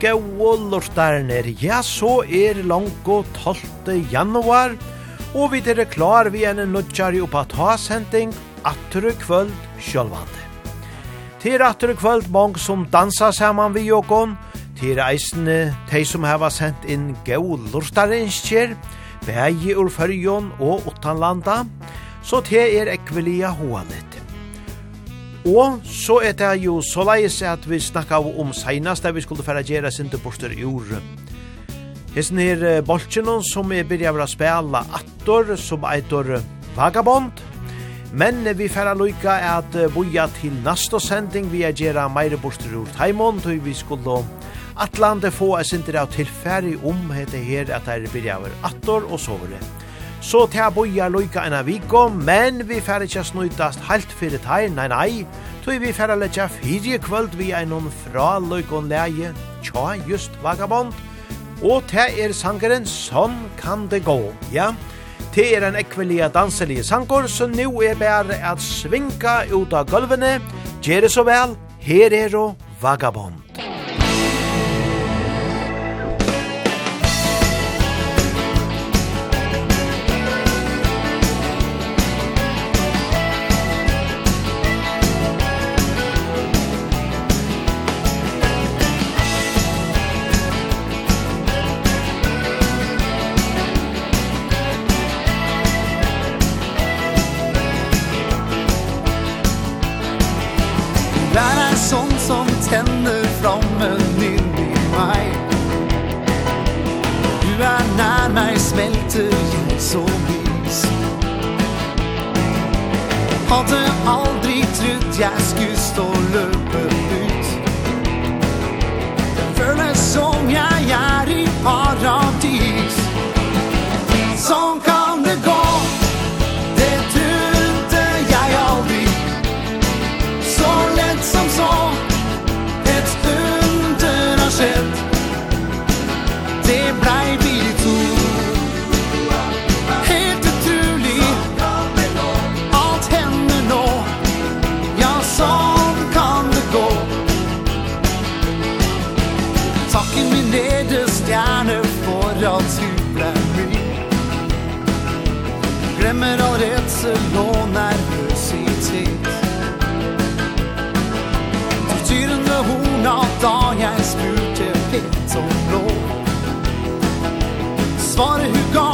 gau lortarner, ja, så er langko 12. januar, og vi er klar vi en nudjari oppa ta sending, atru kvöld sjølvande. Til atru kvöld mong som dansa saman vi jokon, til eisne tei som heva sendt inn gau lortarinskjer, bægi ur fyrjon og utanlanda, så te er ekvelia hoanet. Og så er det jo så leis at vi snakka om seinast der vi skulle færa gjerra sinte borster i ord. Hesten her boltsjenon som er byrja vera spela attor som eitor Vagabond. Men vi færa loika at boja til nasta sending vi er gjerra meire borster ur taimon tog vi skulle atlande få er sinte av tilfæri om hette her at det er byrja vera attor og sovere. Så til jeg bojar loika enn viko, men vi færre ikkje snuitast heilt fyrir teir, nei nei, tog vi færre letja fyrir kvöld vi er noen fra loikon leie, tja just vagabond, og til er sangeren Sånn kan det gå, ja. Til er en ekvelia danselige sanger, så nu er bare at svinka ut av gulvene, gjere så vel, her er og vagabond. Hadde aldri trodd jeg skulle stå løp skimmer av rädsel och nervositet. Du tyrende horn av dagen spurte pent og blå. Svaret hur gav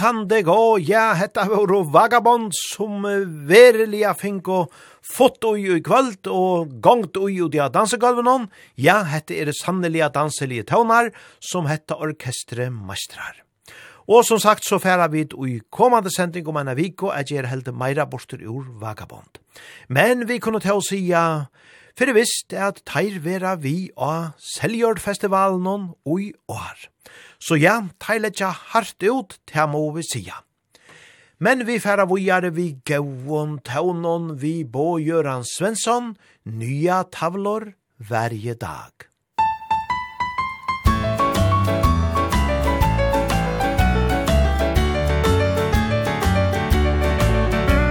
kan det gå, ja, hetta våre vagabond som verilega finko fått ui i kvöld og gongt ui ui av dansegolven ja, hetta er sanneliga danselige tøvnar som hetta orkestre meistrar. Og som sagt så færa vi i kommande sending om enn viko at jeg er held meira borster ur vagabond. Men vi kunne til å sija Fyrir visst er at teir vera vi av Seljordfestivalen og i år. Så ja, teir letja hardt ut, til må vi sija. Men vi færa vujare vi gauon taunon vi Bo Göran Svensson, nya tavlor varje dag.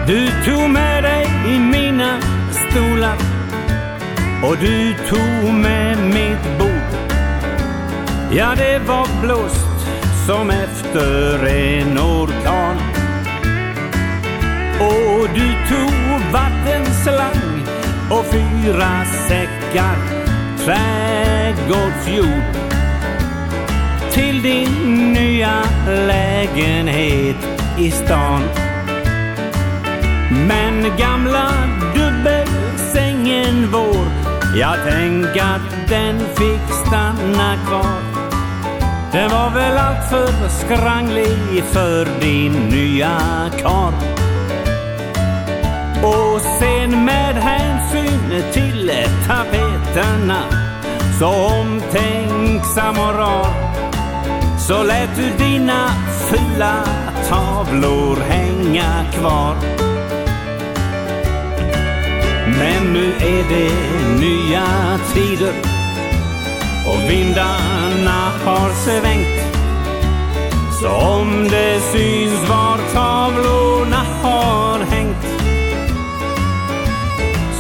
Du tog med dig i mina stolar Och du tog med mitt bord. Ja, det var blåst som efter en orkan. Och du tog vattenslang och fyra säckar trädgårdsjord. Till din nya lägenhet i stan. Men gamla dubbelsängen vår Jag tänk att den fick stanna kvar. Den var väl allt för skranglig för din nya kar Och sen med hänsyn till tapeterna Så omtänksam och rar Så lät du dina fula tavlor hänga kvar. Men nu är det nya tider Och vindarna har svängt. Så om det syns var tavlorna har hängt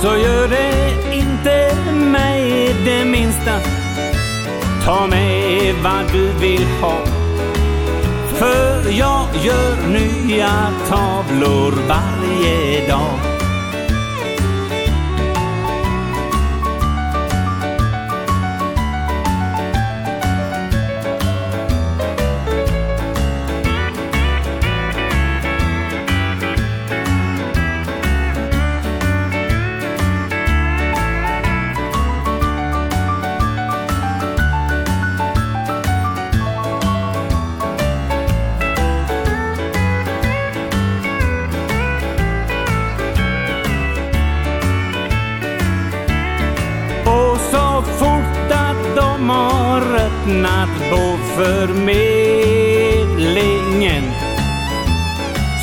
Så gör det inte mig det minsta. Ta med vad du vill ha För jag gör nya tavlor varje dag. förmedlingen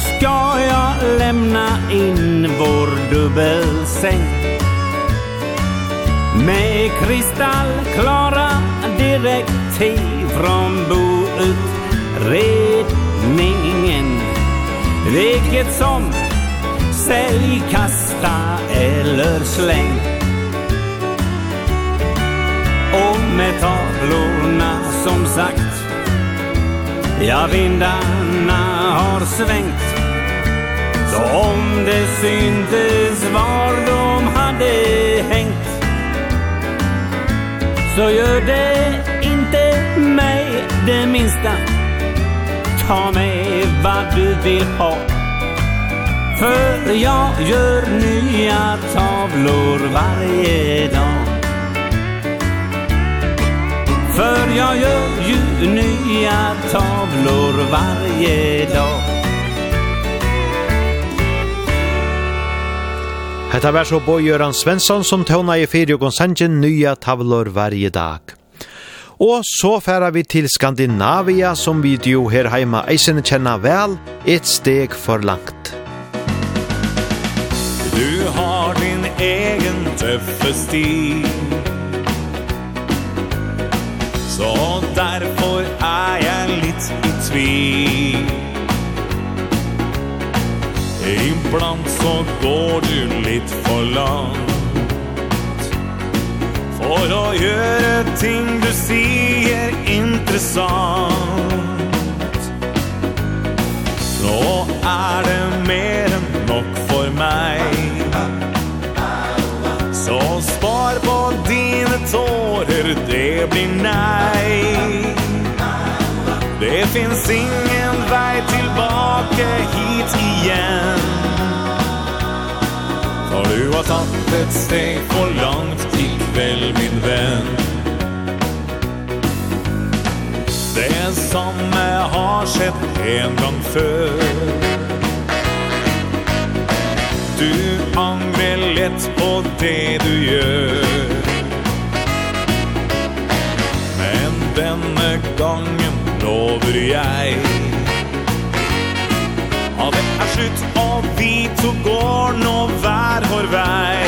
Ska jag lämna in vår dubbelsäng Med kristallklara direktiv från boutredningen. Vilket som sälj, kasta eller släng. Och med tavlorna som sagt Ja, vindarna har svängt. Så om det syntes var de hade hängt Så gör det inte mig det minsta. Ta med vad du vill ha För jag gör nya tavlor varje dag. För jag gör ju nya tavlor varje dag Hetta var så Bo Göran Svensson som tåna i fyra sendjen nya tavlor varje dag. Og så færa vi til Skandinavia som vi jo her heima eisen kjenna vel, et steg for langt. Du har din egen tøffe stil iblant så går du litt for langt. For å gjøre ting du sier interessant. Nå er det mer enn nok for meg. Så spar på dine tårer, det blir nei. Det finns ingen vei tilbake hit igjen. Når du har tatt ett steg for langt ikväll min vän Det samme har sett en gang før. Du angrer lett på det du gjør. Men denne gangen lover jeg At det er slutt vei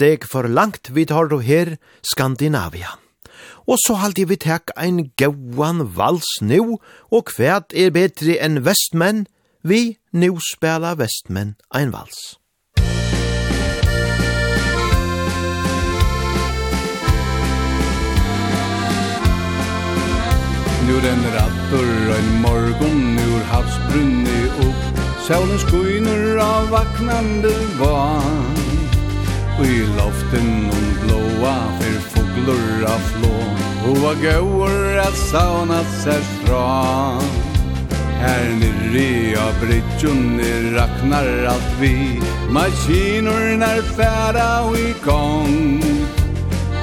steg for langt vi tar du her, Skandinavia. Og så halte vi tek ein gauan vals nu, og kvært er betri enn vestmenn, vi nu spela vestmenn ein vals. Nu en rattor en morgon ur havsbrunni upp Solen skiner av vaknande vann i loften om blåa för fåglor av flå Och vad går att sauna sig stran Här nere av bridgen raknar allt vi. Maskinorna är färda och igång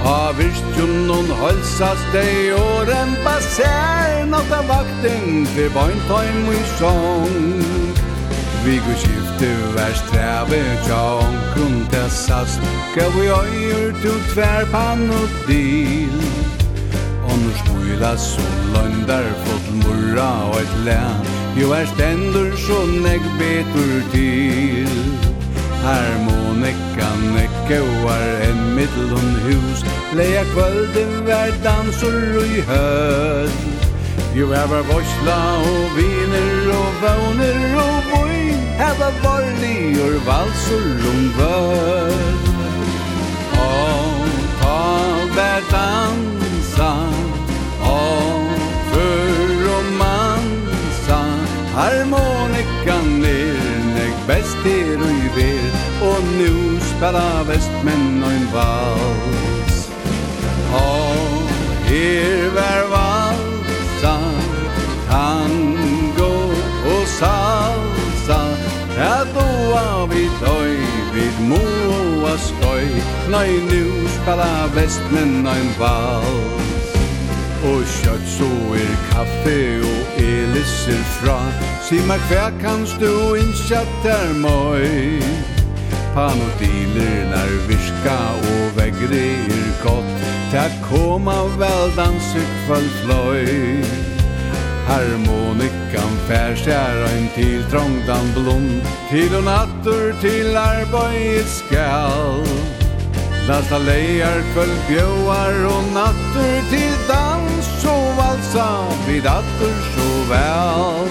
Av virstjon hon holsas dei och rempas här Något vakten til barntajm och i sång Vi går skift du är sträve Tjån kron tessast. Gav och öjur du tvärpann och dil. Og nu smula solöndar Fått murra og et län Jo er stendur så nägg betur till Harmonika nekke var en middelen hus Leia kvölden vær dansur og i høll Jo, er var vorsla og viner og våner og boi Hava varligur valsur lungvöld Og ta vær dansa Og för mansa. Harmonikan er nek best er og i ver. Og nu spela vestmenn og en vals. Og her vær valsa Tango og salsa Ja, doa vi døy, vid moa skøy Nei, nu spela vestmen ein vals. Og kjøtt så er kaffe og elisser fra. Si meg hver kanst du innkjatt der møy. Panodiler nær virka og vegre er godt Ta koma vel danser kvall fløy Harmonikan färskär en til trångdan blom Till och nattur till arbeid skall Lasta lejar kvöld bjöar og nattur til dans Och valsa vid attur så vel.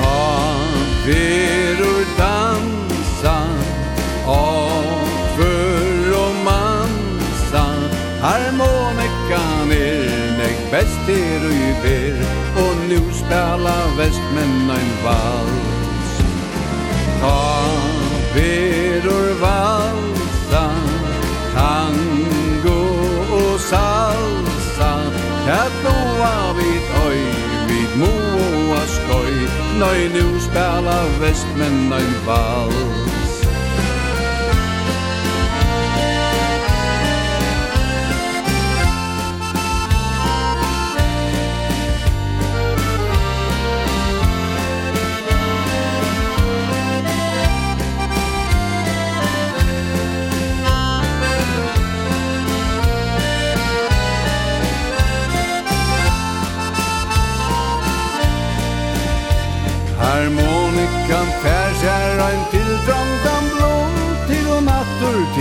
Ta veror dansa Av för mansa. Harmonikan er nek best till spela vestmenn ein vals. Ta berur valsa Tango og salsa Tja blåa vid øy vid moa skoj Nøy nu spela vestmenn ein vals.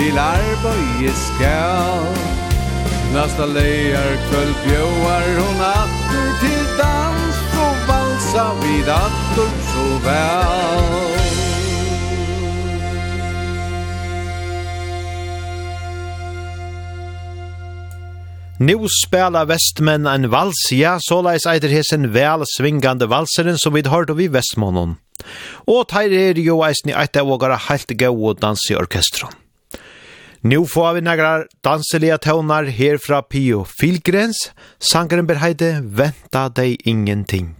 til arbeid skal Næsta leir kvöld bjóar hon attur til dans Og valsa vid attur så vel Nu spela Vestmenn en vals, ja, såleis eitir hesen vel svingande valseren som vi hørte vi Vestmånen. Og teir er jo eisen i eit av ågara heilt gau og dansi orkestron. Nu får vi några danseliga tonar här fra Pio Filgrens. Sangren berheide Vänta dig ingenting.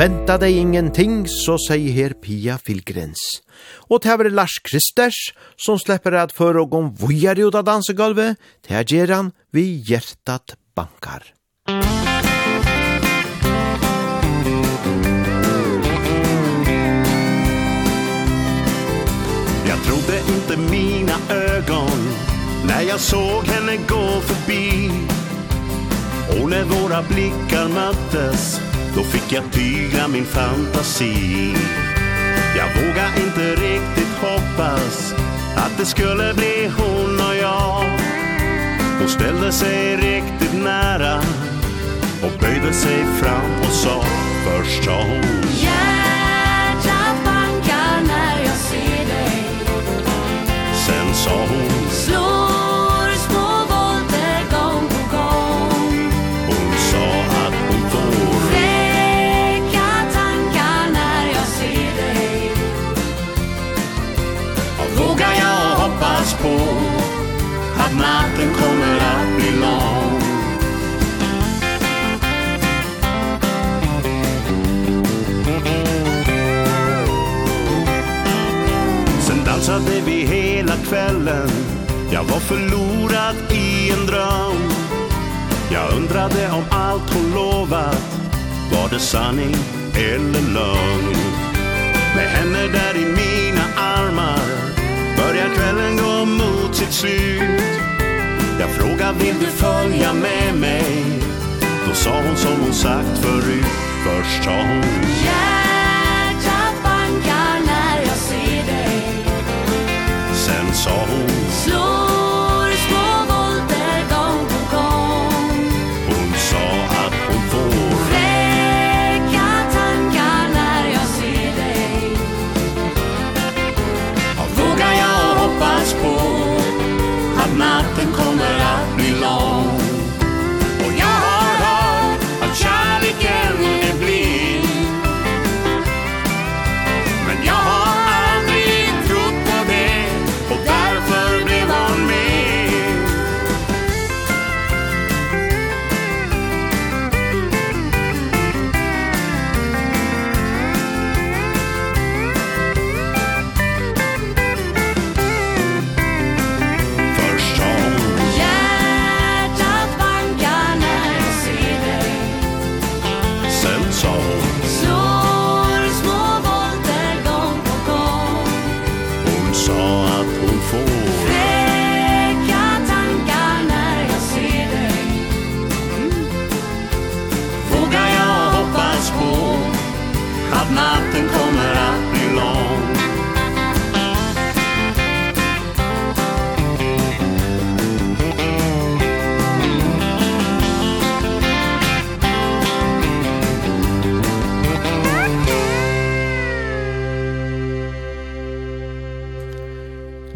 Venta deg ingenting, så sier her Pia Filgrens. Og det er Lars Kristers, som slipper at før og om vujar ut av dansegulvet, det er Geran vi hjertat bankar. Jag trodde inte mina ögon när jag såg henne gå förbi Och när våra blickar möttes Då fick jag tyga min fantasi. Jag vågar inte riktigt hoppas Att det skulle bli hon och jag. Hon ställde sig riktigt nära Och böjde sig fram och sa Först sa hon Hjärtat bankar när jag ser dig. Sen sa hon natten kommer att bli lång. Sen dansade vi hela kvällen. Jag var förlorad i en dröm. Jag undrade om allt hon lovat. Var det sanning eller lögn? Med henne där i mina armar Börjar kvällen gå mot sitt slut. Jag frågade vill du följa med mig? Då sa hon som hon sagt förut. Först sa hon Hjärtat bankar när jag ser dig. Sen sa hon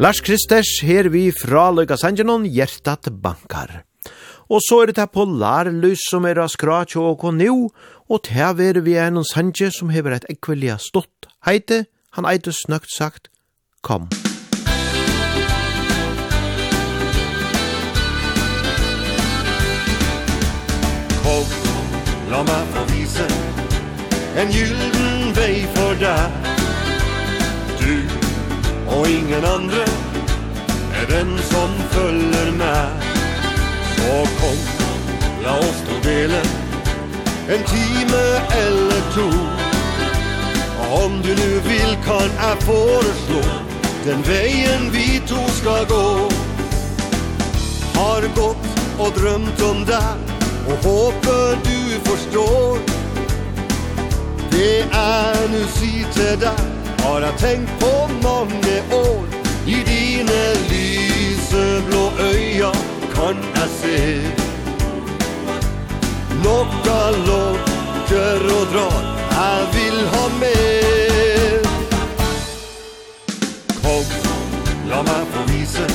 Lars Kristers, her vi fra Løyga Sanjanon, hjertat bankar. Og så er det her på Larløs som er av skrats og konjo, og til er vi er noen sanje som hever et ekvelia stått. Heite, han eite snøkt sagt, kom. Kom, la meg få vise en gylden vei for deg. Du Og ingen andre är den som følger meg Så kom, la oss to dela En time eller to. Om du nu vill kan jag föreslå Den vägen vi to ska gå. Har gått och drömt om deg Och håper du förstår. Det är nu si til deg Har jeg tenkt på mange år I dine lyseblå øya Kan jeg se Nokka lokker og drar. Jeg vil ha mer. Kom, la meg få vise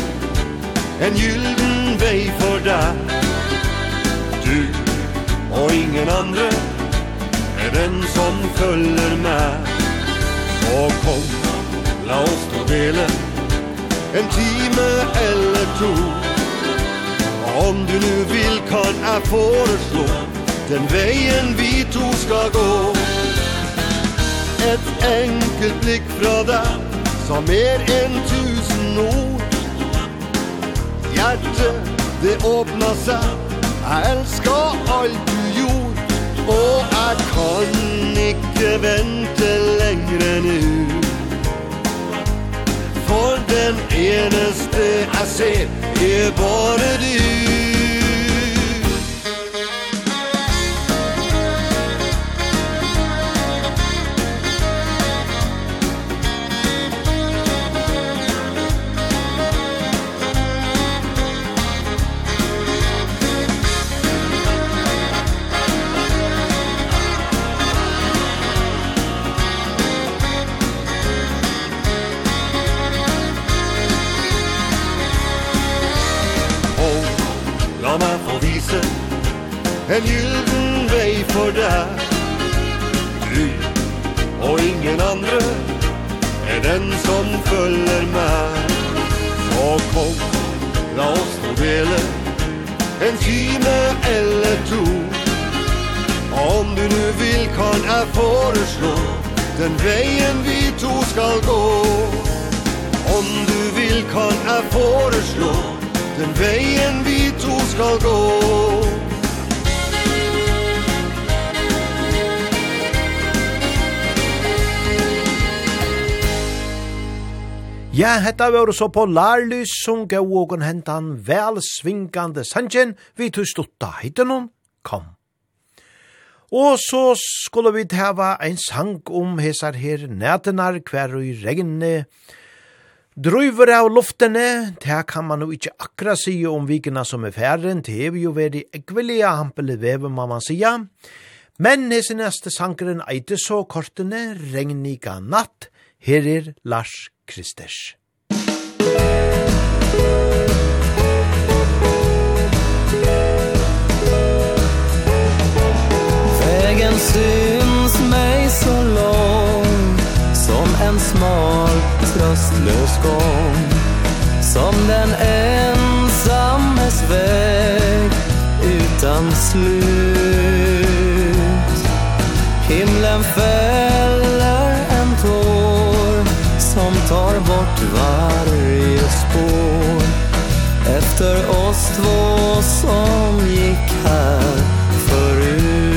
En gylden vei for deg Du og ingen andre Er den som følger meg Og kom, la oss to dele En time eller to. Om du nu vill kan jeg foreslå Den veien vi to skal gå. Et enkelt blikk fra deg Sa mer enn tusen ord. Hjertet, det åpna seg. Jeg elsker alt du gjorde Og jeg kan ikke vente lengre nu. For den eneste jeg ser er bare En gylden vei for deg Du og ingen andre Er den som følger meg Så kom, la oss nå dele En time eller to. Om du nu vil kan jeg foreslå Den veien vi to skal gå. Om du vil kan jeg foreslå Den veien vi to skal gå. Ja, hetta var så på Larlys som gav ågon hentan vel svingande sanjen vi tog stutta heitenon kom. Og så skulle vi hava ein sang om hesar her nætenar kvar og i regne, Drøyver av luftene, det kan man jo ikkje akkurat si om vikina som er færen, det er jo veri ekvelia hampele veve, må man sia. Men hese neste sangeren eite så kortene, regnika natt, her er Lars Kristers. Vägen syns mig så lång Som en smal tröstlös gång Som den ensammes väg Utan slut Himlen fäller som tar bort varje spår. Efter oss två som gick här förut.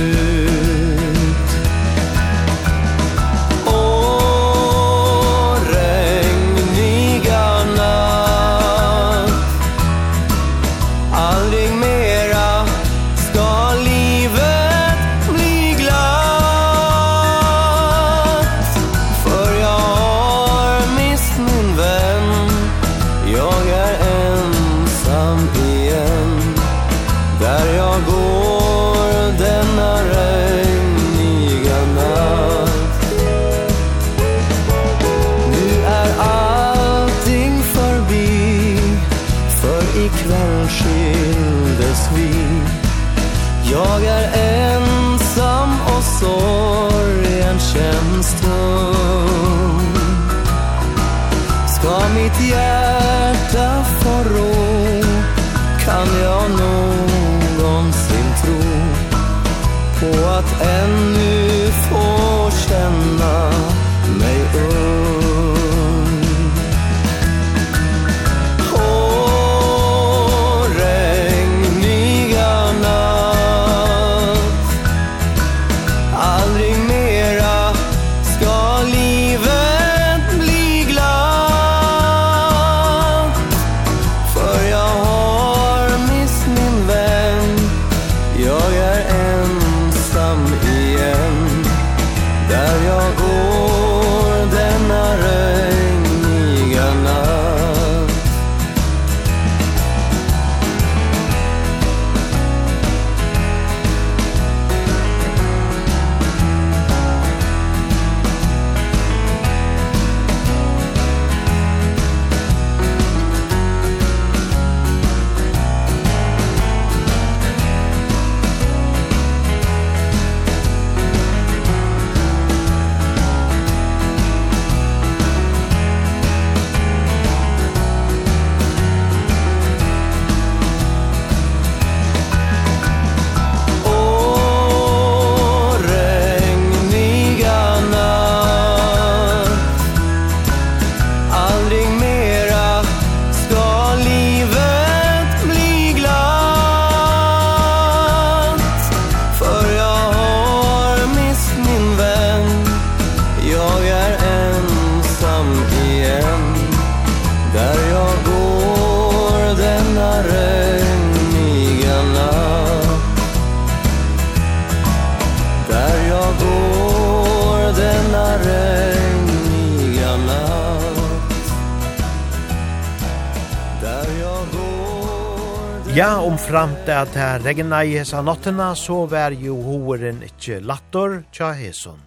at det regna i hesa nottena, så var jo hoeren ikkje lattor tja heson.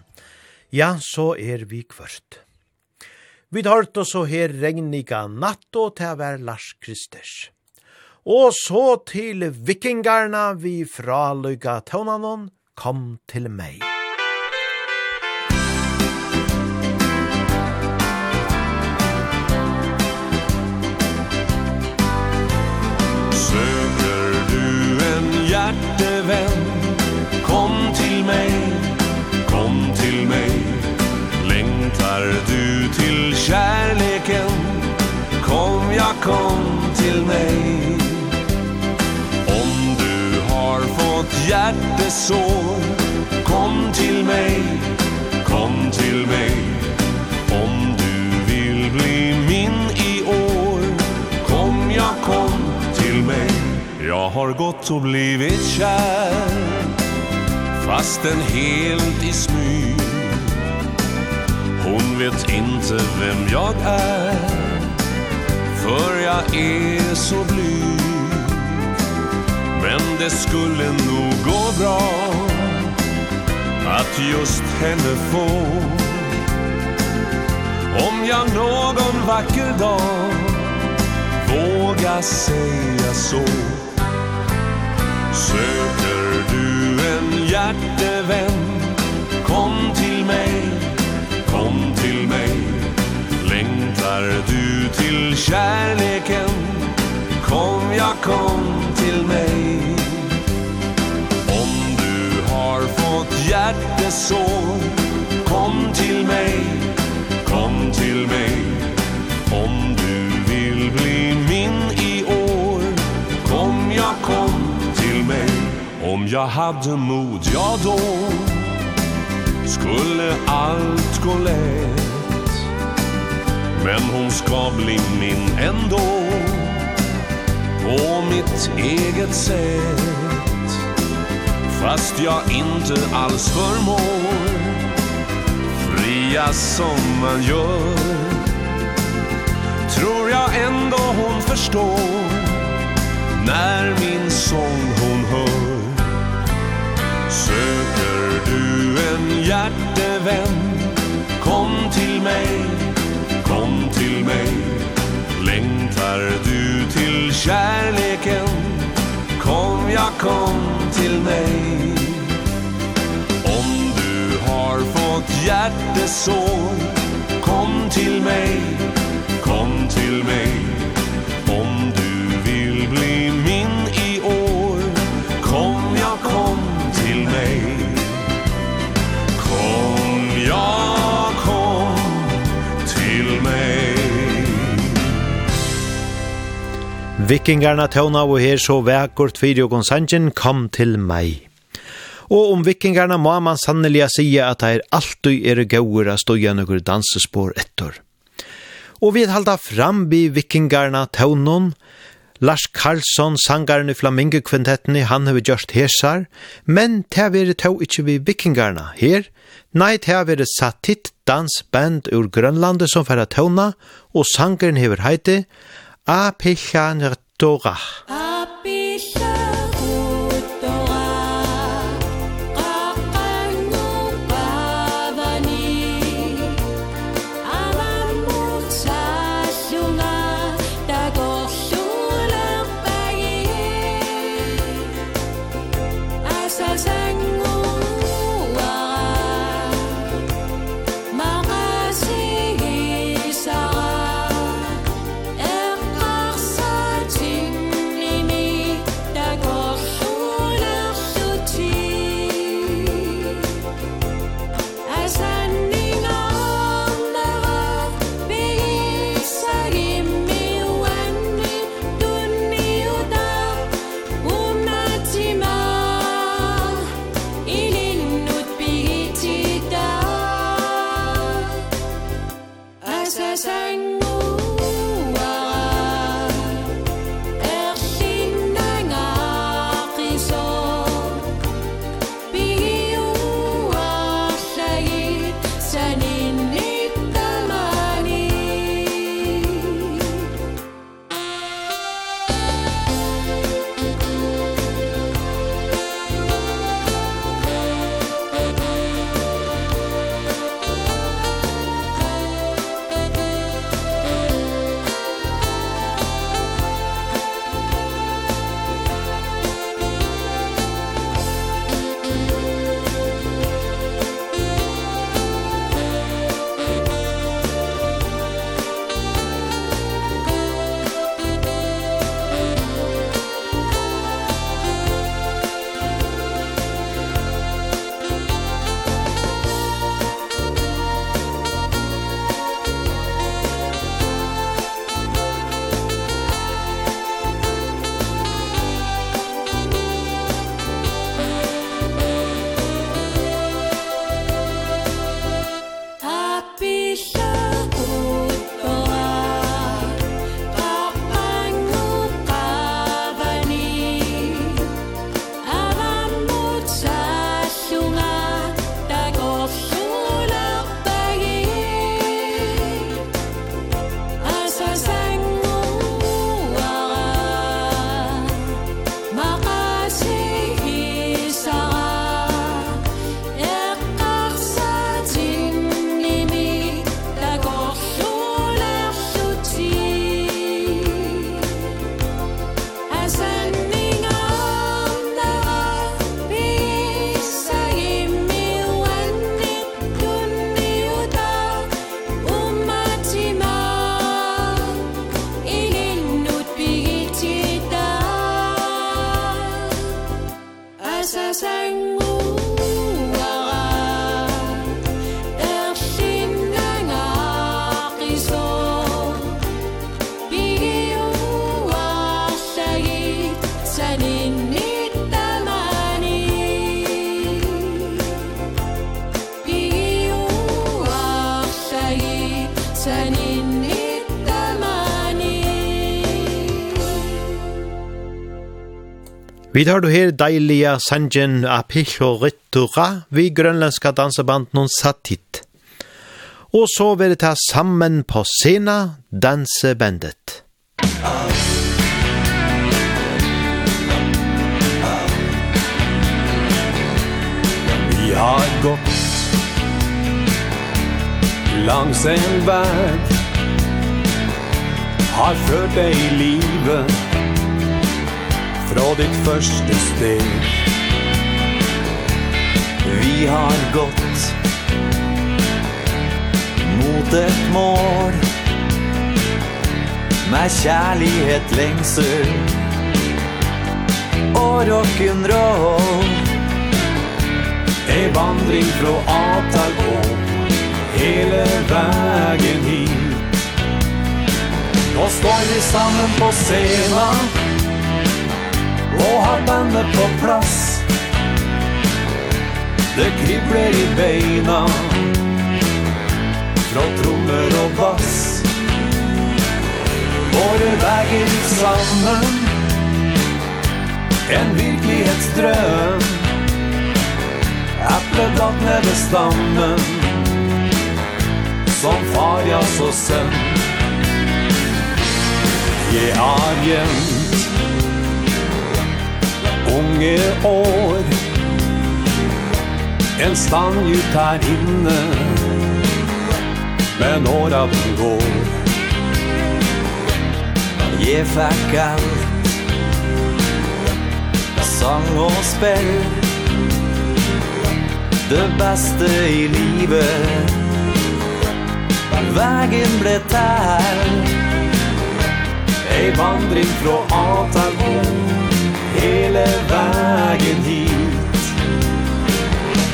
Ja, så er vi kvart. Vi tar oss så her regniga natt, og det var Lars Kristers. Og så til vikingarna vi fra Luga Tøvnanon, kom til meg. hjärte vän. Kom till mig, kom till mig. Längtar du till kärleken? Kom, ja kom till mig. Om du har fått hjärtesår Kom till mig, kom till mig. Om du vill bli min i år Kom, ja kom Jag har gått och blivit kär Fastän helt i smyg. Hon vet inte vem jag är För jag är så blyg. Men det skulle nog gå bra Att just henne få. Om jag någon vacker dag Våga säga så. Söker du en hjärtevän? Kom till mig, kom till mig. Längtar du till kärleken? Kom, ja kom till mig. Om du har fått hjärtesår Kom till mig, kom till mig. Om du Om jag hade mod, ja då Skulle allt gå lätt. Men hon ska bli min ändå På mitt eget sätt. Fast jag inte alls förmår Fria som man gör. Tror jag ändå hon förstår När min sång hon Söker du en hjärtevän? Kom till mig, kom till mig. Längtar du till kärleken? Kom, ja kom till mig. Om du har fått hjärtesår Kom till Vikingarna tåna og her så vekkort fyrir og sangen kom til meg. Og om vikingarna må man sannelig sige at det er alltid er gauur a støya nøkker dansespår ettor. Og vi halda fram vi vikingarna tånon, Lars Karlsson, sangaren i Flamingekvintetten, han har gjort hesar, men det har vært tøv ikke vi vikingarna her. Nei, det har vært satt dansband ur Grønlandet som færa tåna, og sangaren hever heiti, A Pesha Nertorah. A Vi tar du her deilige sangen Apicho Rittura vi grønlandska danseband non Satit. Og så vil det ta sammen på scena dansebandet. Vi har gått Langs en värld Har ført deg i livet fra ditt første steg Vi har gått mot et mål Med kjærlighet lengsel og rock'n'roll. En vandring fra A til K Hele vägen hit. Nå står vi sammen på scenen og har bandet på plass. Det kribler i beina. Fra trommer og bass. Våre veger sammen En virkelighetsdrøm Äppleblad ned det stammen. Som far ja, så sønn Jeg har gjemt unge år. En stanngjut her inne Men åra den går. Jeg fikk alt Sang og spill Det beste i livet Vägen ble tær. Ei vandring fra A til hele vägen hit.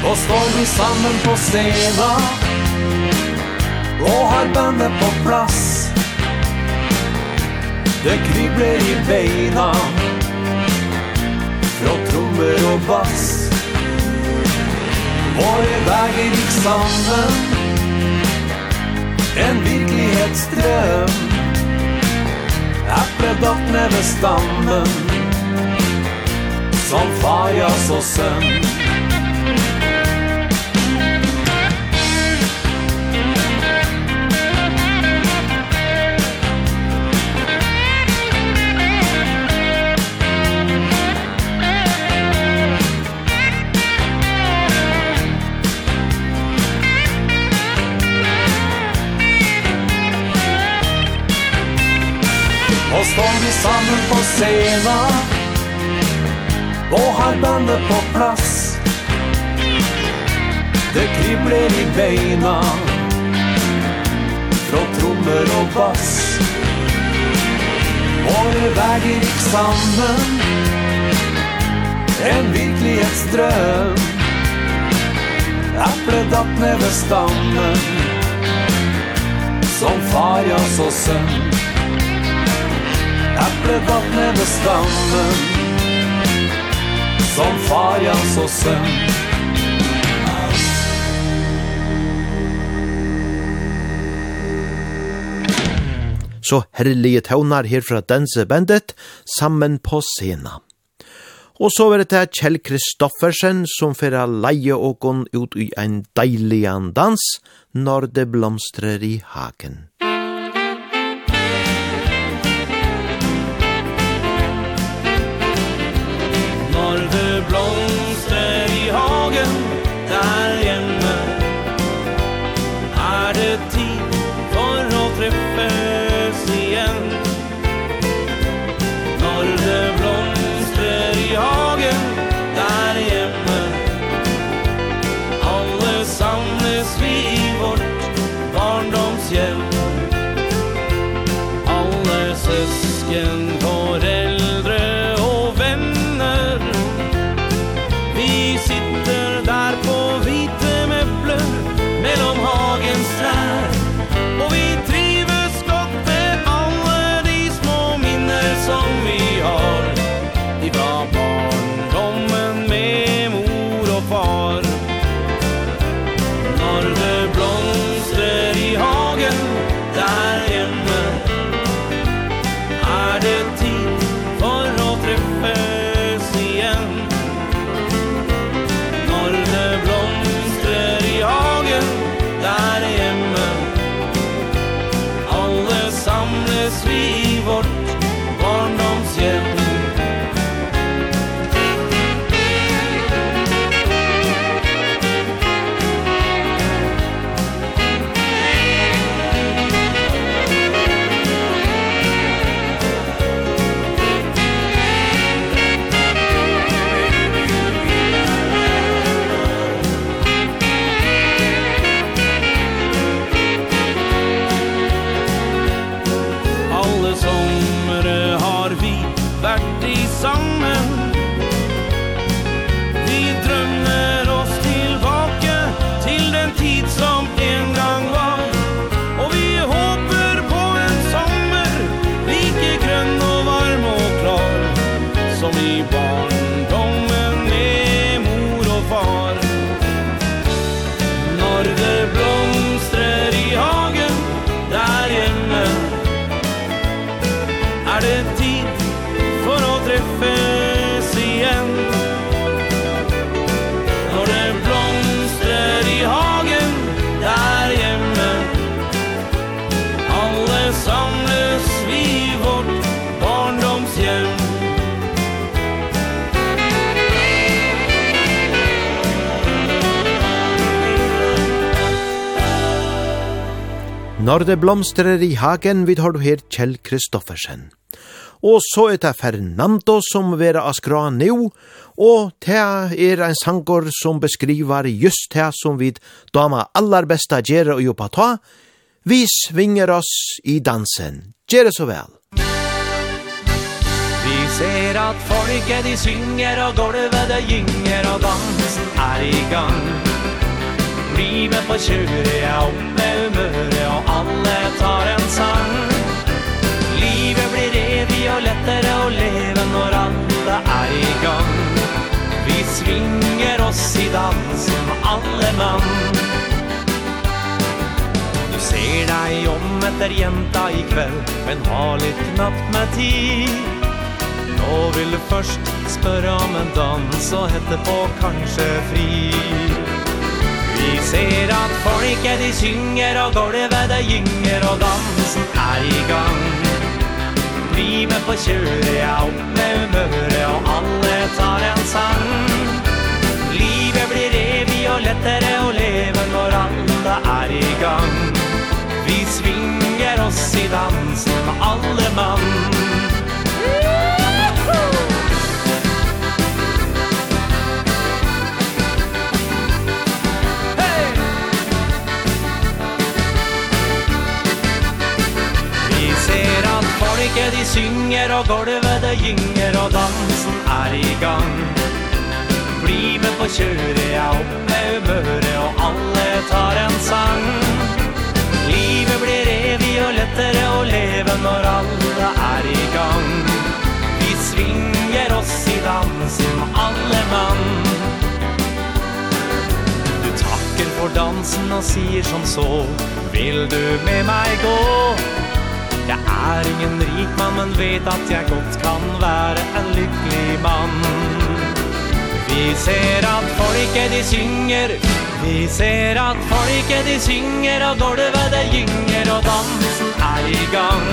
Och står vi sammen på scenen Och har bandet på plats. Det kribler i beina Från trommer och bass. Våre väger gikk sammen En virkelighetsdrøm Äppledopp ned ved stammen som fajas så sömn Och står vi sammen på scenen og har bandet på plass Det kribler i beina Fra trommer och bass. Våre veier gikk sammen En virkelighetsdrøm Äpple datt ned ved stammen. Som fajas och sønn Äpple datt ned ved stammen som farans så sömn Så herlige tøvnar her fra Dense Bandit sammen på scena. Og så er det Kjell Kristoffersen som fyrir leie og ut i ein deilig dans når det blomstrer i haken. Når det blomstrer i hagen, vi tar du her Kjell Kristoffersen. Og så er det Fernando som vera av skra nu, og det er en sangor som beskriver just det som vi dama aller besta gjere og jobba ta. Vi svinger oss i dansen. Gjere så vel. Vi ser at folket de synger og golvet det gynger og dansen er i gang. Livet på 20 er opp med humøret Og alle tar en sang. Livet blir evig og lettere å leve Når alle er i gang Vi svinger oss i dansen Alle mann. Ser deg om etter jenta i kveld Men har litt knapt med tid. Nå vil du først spørre om en dans Og hette på kanskje fri. Vi ser at folket de synger og gulvet det gynger og dansen er i gang. Bli med på kjøret, ja opp med humøret og alle tar en sang. Livet blir evig og lettere å leve når alle er i gang. Vi svinger oss i dansen med alle mann. synger og golvet det gynger og dansen er i gang. Bli med på kjøret, ja opp med humøret og alle tar en sang. Livet blir evig og lettere å leve når alle er i gang. Vi svinger oss i dansen, alle mann. Du takker for dansen og sier som så Vil du med meg gå? Jeg er ingen rik mann, men vet at jeg godt kan være en lykkelig mann. Vi ser at folket de synger. Vi ser at folket de synger Og gulvet det gynger Og dansen er i gang.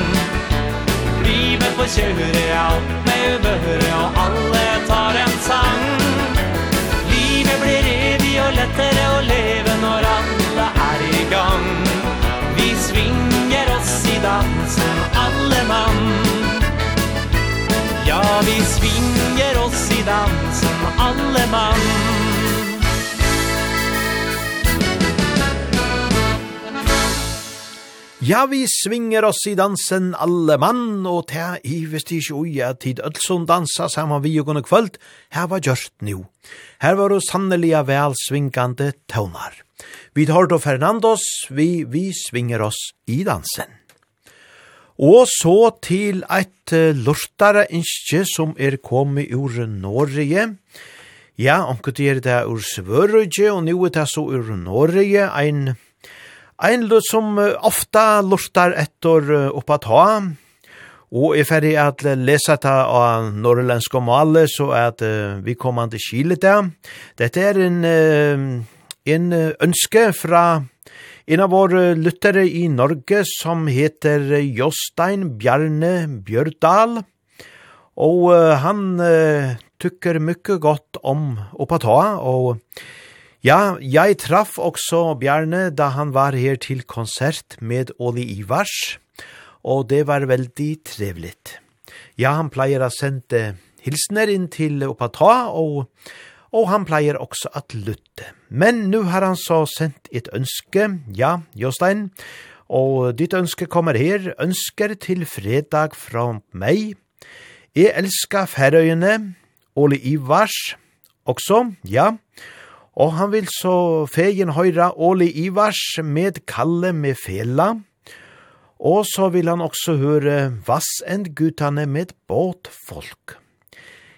Livet på kjøre alt med ubehøre Og alle tar en sang. Livet blir evig og lettere å leve Når alle er i gang. Vi svinger dansen alle mann Ja, vi svinger oss i dansen alle mann Ja, vi svinger oss i dansen alle mann, og ta i vist ikke ui at tid Ødsson dansa saman vi og gunne kvöld, her var gjørst nu. Her var det sannelige vel svingande tøvnar. Vi tar då Fernandos, vi, vi svinger oss i dansen. Og så til eit lortare innskje som er kommet ur Norge. Ja, omkut er det ur Svørøyge, og nu er det så ur Norge, ein, ein lød som ofta lortar etter oppa ta, og er ferdig at lesa ta av norrländsk og male, så at uh, vi kommer til Kile der. Dette er en, uh, en ønske fra En av våre lyttere i Norge som heter Jostein Bjarne Bjørdal, og han uh, tykker mykje godt om Opatoa, og ja, jeg traff også Bjarne da han var her til konsert med Oli Ivars, og det var veldig trevligt. Ja, han pleier å sende hilsner inn til Opatoa, og, og han pleier også at lytte. Men nu har han så sendt et ønske, ja, Jostein, og ditt ønske kommer her, ønsker til fredag fra meg. Jeg elsker Færøyene, Ole Ivars, også, ja, og han vil så fegen høyre Ole Ivars med Kalle med Fela, og så vil han også høre Vassendgutane med Båtfolk.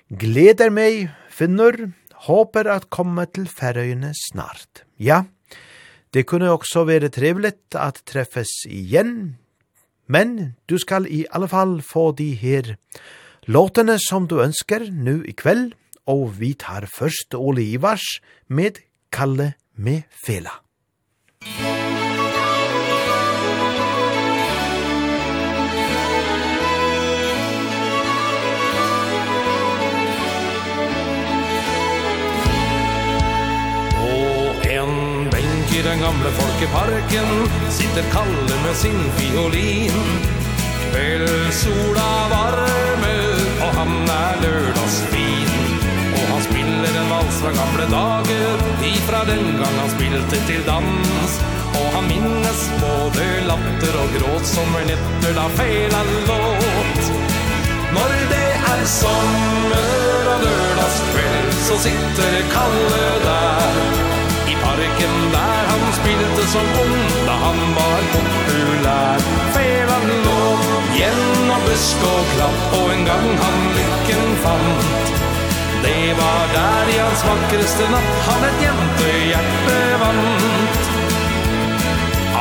Gleder meg, finner, håper at komme til Færøyene snart. Ja, det kunne også være trevligt at treffes igjen, men du skal i alle fall få de her låtene som du ønsker nu i kveld, og vi tar først Ole Ivars med Kalle med Fela. Musikk I den gamle folkeparken Sitter Kalle med sin fiolin. Kveld sola varmer Og han er lørdagsfin. Og han spiller en vals fra gamle dager Ifra den gang han spilte til dans. Og han minnes både latter og gråt Sommernetter da feil låt. Når det er sommer og lørdagskveld Så sitter Kalle der. Parken där han spilte som ung Da han var populär Felan låg Gjennom busk og klapp Og en gang han lykken fant. Det var der i hans vakreste natt Han et jentehjerte vant.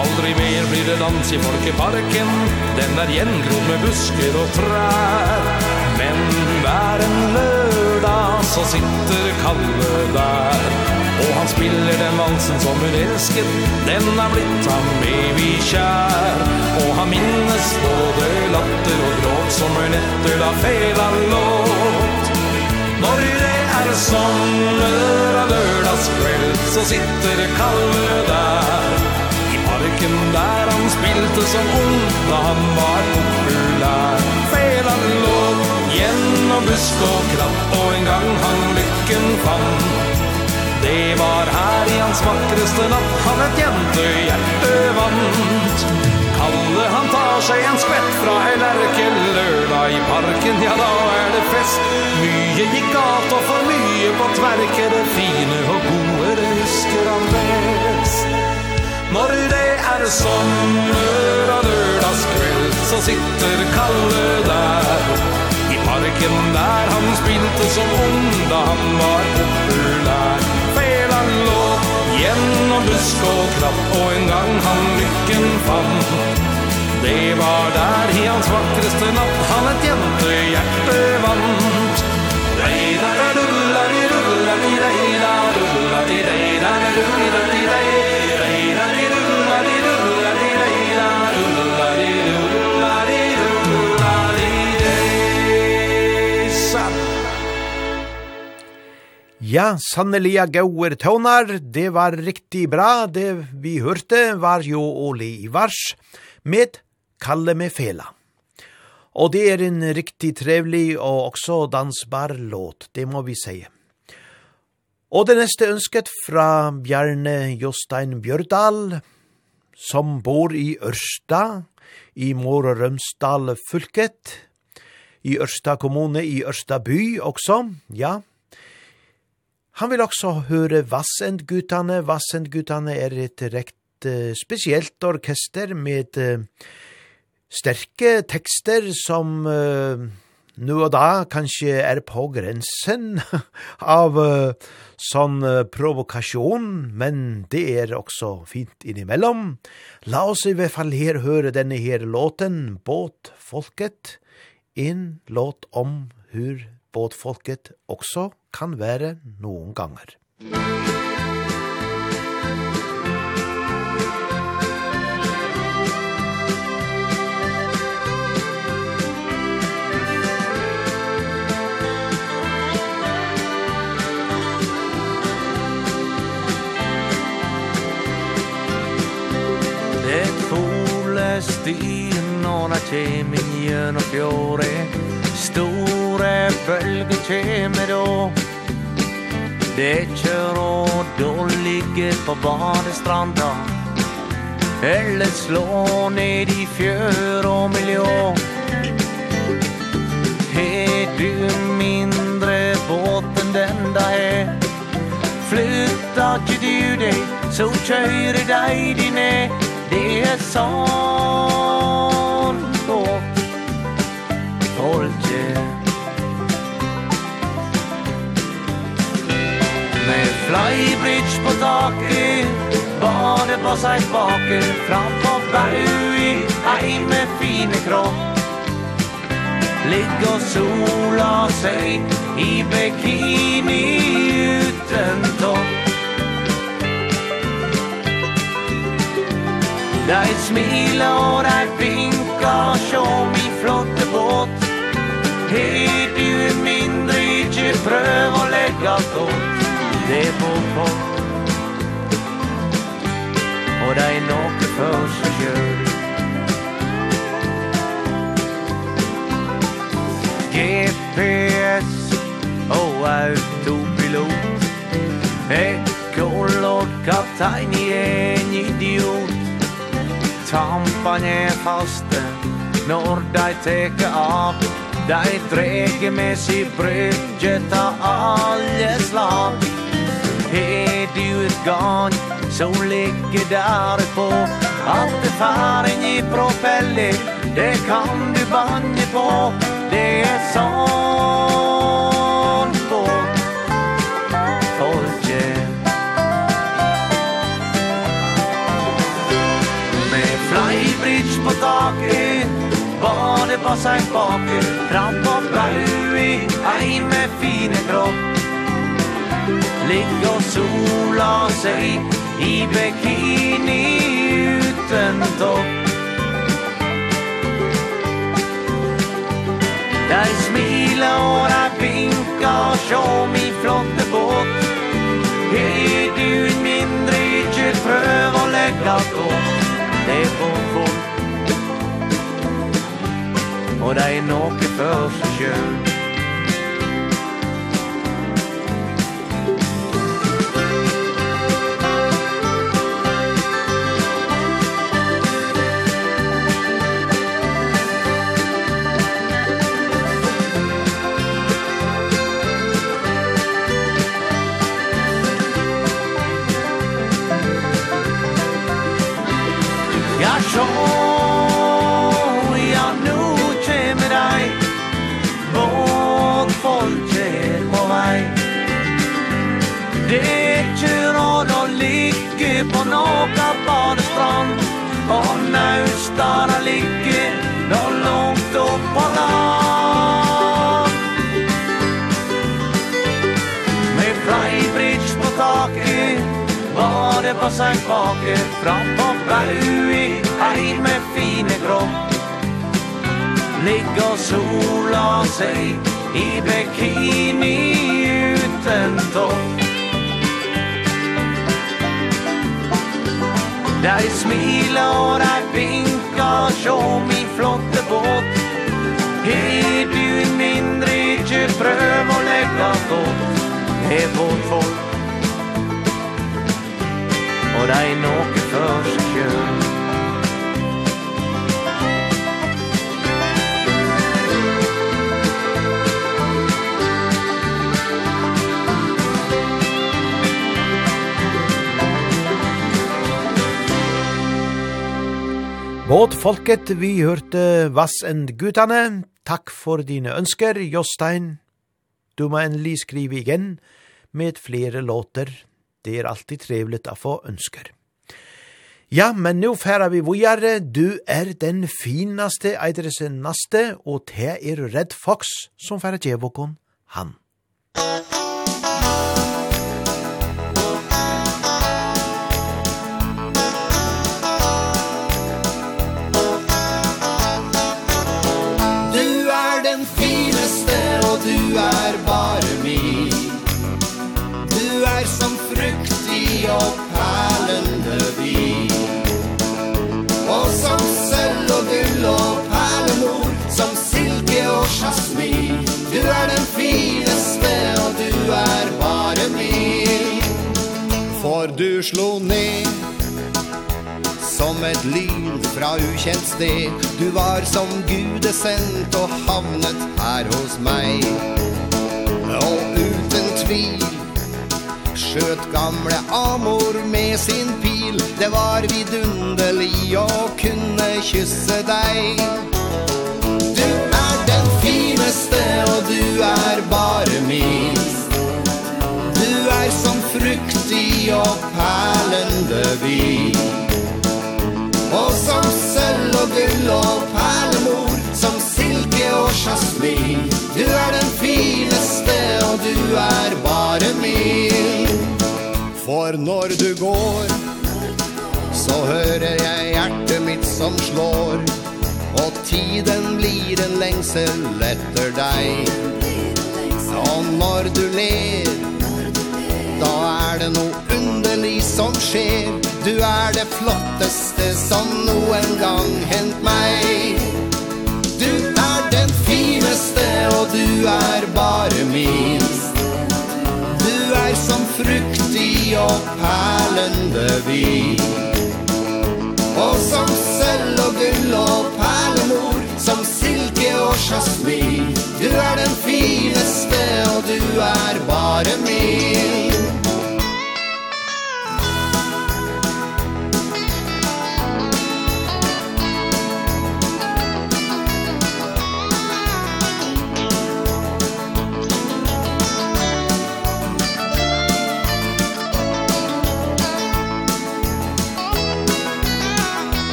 Aldri mer blir det dans i folkeparken Den er gjengrodd med busker og trær. Men hver en lørdag så sitter Kalle der. Og han spiller den valsen som hun elsket. Den har blitt ham evig kjær. Og han minnes både latter og gråt Som hun etter da fela låt. Når det er sommer av lørdagskveld Så sitter Kalle der. I parken der han spilte som ung Da han var populær. Fela låt Gjennom busk og kratt Og en gang han lykken fann Det var her i hans vakreste natt. Han et jentehjerte vant. Kalle han tar seg en spett fra Hellerken lørdag i parken, ja da er det fest. Mye gikk galt og for mye på tverke det fine og gode det husker han best. Når det er sommer og lørdagskveld så sitter Kalle der. I parken der han spilte som ung da han var populær gjennom busk og krapp Og en gang han lykken fann Det var der i hans vakreste natt Han et jentehjerte vant. Reidar, rullar, rullar, reidar, rullar, reidar, rullar, reidar Ja, sanneliga gauer tånar, det var riktig bra, det vi hørte var jo Oli Ivars, med Kalle med Fela. Og det er en riktig trevlig og også dansbar låt, det må vi sige. Og det neste ønsket fra Bjarne Jostein Bjørdal, som bor i Ørsta, i Mår og Rømsdal fylket, i Ørsta kommune, i Ørsta by også, ja, Han vil også høre Vassendgutane. Vassendgutane er et rekt uh, spesielt orkester med uh, sterke tekster som uh, nu og da kanskje er på grensen av uh, sånn uh, provokasjon, men det er også fint innimellom. La oss i hvert fall her høre denne her låten, Båtfolket, en låt om hur båtfolket også kan være noen ganger. Det stien i norra temin genom fjore følge til med då Det kjør og då ligge på badestranda. Eller slå ned i fjør og miljø. Er du mindre båt enn den da er? Flytta ikke du deg, så kjører deg din ned. Det er sånn folk. Folk er Flybridge på taket Barnet på seg bake Fram på Baui Ei med fine kropp. Ligg og sola seg I bikini uten topp. Dei smila og dei vinka Sjå mi flotte båt. Hei du mindre Ikke prøv å legge alt åt det på folk Och där är något för sig kör GPS og autopilot. Ekkolot kaptein i en idiot. Tampan er faste Når de teke av. De dreger med si brygget av alle slag. Är du ett garn som ligger der på. Att det faren i propeller Det kan du banne på. Det er sånn på. Folket Med flybridge på taket Bare på seg baket Fram på blau i Ei med fine kropp. Ligg og sola seg i bikini uten topp. Der smiler og der vinker som mi flotte båt. Er du mindre ikke prøv å legge på. Det er får folk. Og det er noe for seg selv Stjärnorna ligger nog långt upp på land Med flybridge på taket Var det på sangpake Fram på Barui Här med fine kropp. Ligg och sola sig I bikini utan topp. Där är smila och där är bing ta sjå min flotte båt. Er du mindre ikke prøv å legge godt Med vårt folk. Og det er noe for seg kjønn. God folket, vi hørte Vass en Gutane. Takk for dine ønsker, Jostein. Du må endelig skrive igjen med flere låter. Det er alltid trevligt å få ønsker. Ja, men nå færa vi vågjere. Du er den finaste eidresen naste, og te er Red Fox som færa djevåkon han. Musikk og perlende vin. Og som sølv og gull og perlemor Som silke og jasmin. Du er den fineste og du er bare min. For du slo ned Som et lyn fra ukjent sted. Du var som gudesendt og havnet her hos meg. Og uten tvil skjøt gamle Amor med sin pil. Det var vidunderlig å kunne kysse deg. Du er den fineste og du er bare min. Du er som fruktig og perlende vin. Og som sølv og gull og perlemor Som silke og jasmin. Du er den fineste og du er bare min. For når du går Så hører jeg hjertet mitt som slår. Og tiden blir en lengsel etter deg. Og når du ler Da er det noe underlig som skjer. Du er det flotteste som noen gang hent meg. Du er den fineste og du er bare min. Du er som frukt vi och pärlen vi som sølv og gull og perlemor, Som silke och jasmin Du är den finaste og du är bara min.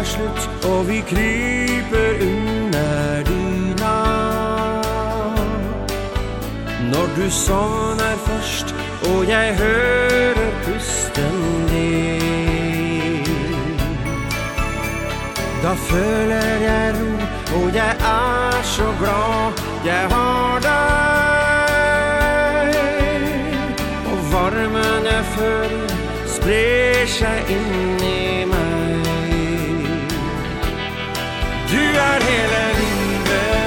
tar slut och vi kryper under dina. Når du sovner først og jeg hører pusten din. Da føler jeg ro og jeg er så glad jeg har deg. Og varmen jeg føler sprer seg inn i er hele livet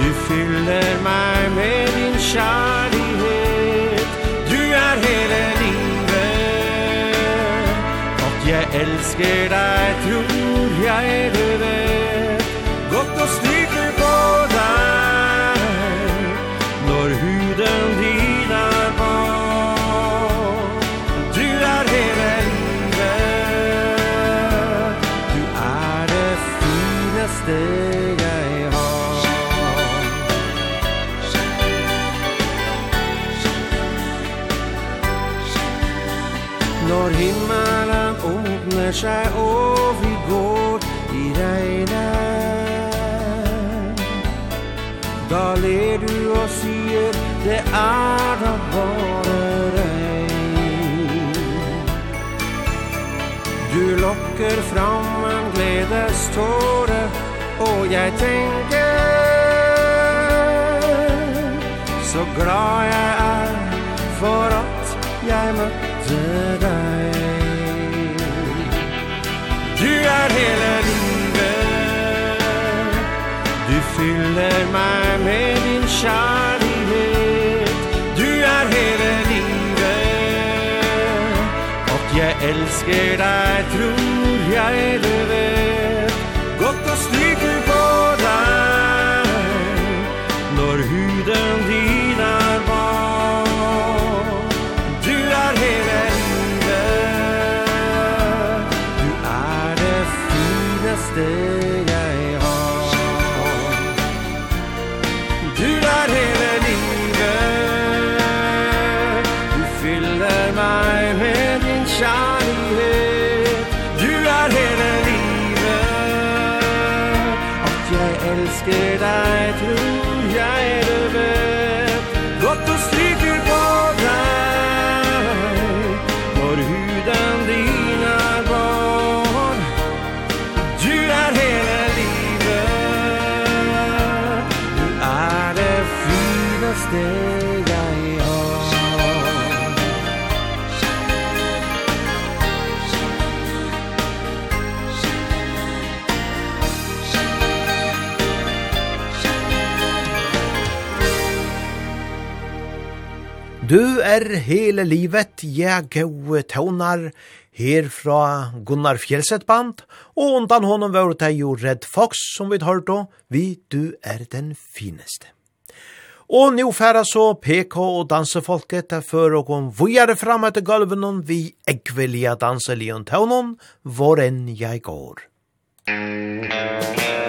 Du fyller meg med din kjærlighet Du er hele livet. At jeg elsker deg tror jeg du vet ser seg og vi går i regnet. Da ler du og sier det er da bare regn. Du lokker fram en gledeståre og jeg tenker Så glad jeg er For at jeg møtte deg. Du er hele livet. Du fyller meg med din kjærlighet. Du er hele livet. At jeg elsker deg tror jeg det vet. did I do Du er hele livet, jeg gode tøvnar, her fra Gunnar Fjellset band, og undan honom var det jo Red Fox, som vi har då, vi du er den fineste. Og nu færa så PK og dansefolket til før og kom vujare fram etter gulven vi ekvelia danselion tøvnon, hvor enn jeg går. Musikk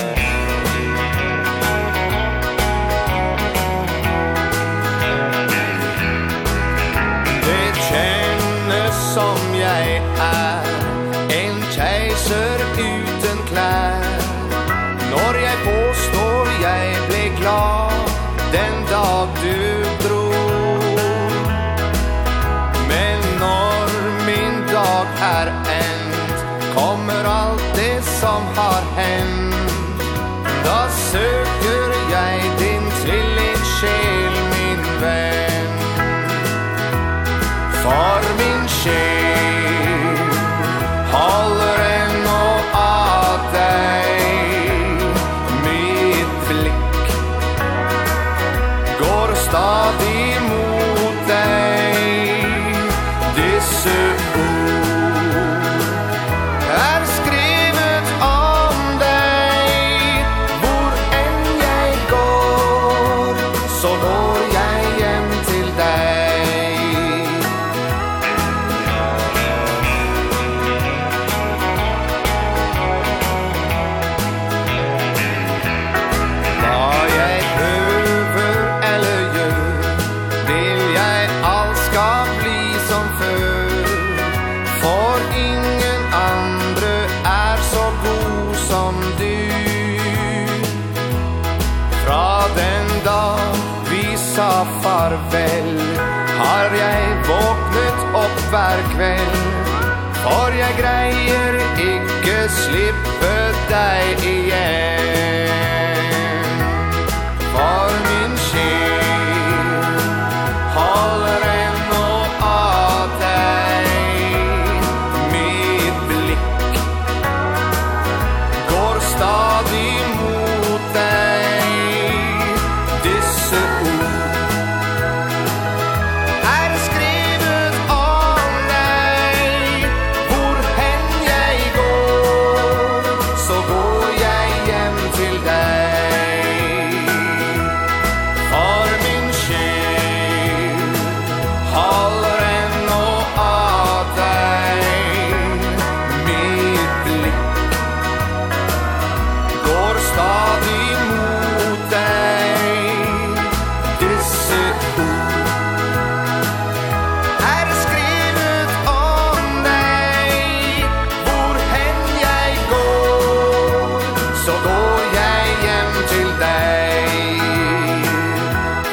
går jeg hjem til deg?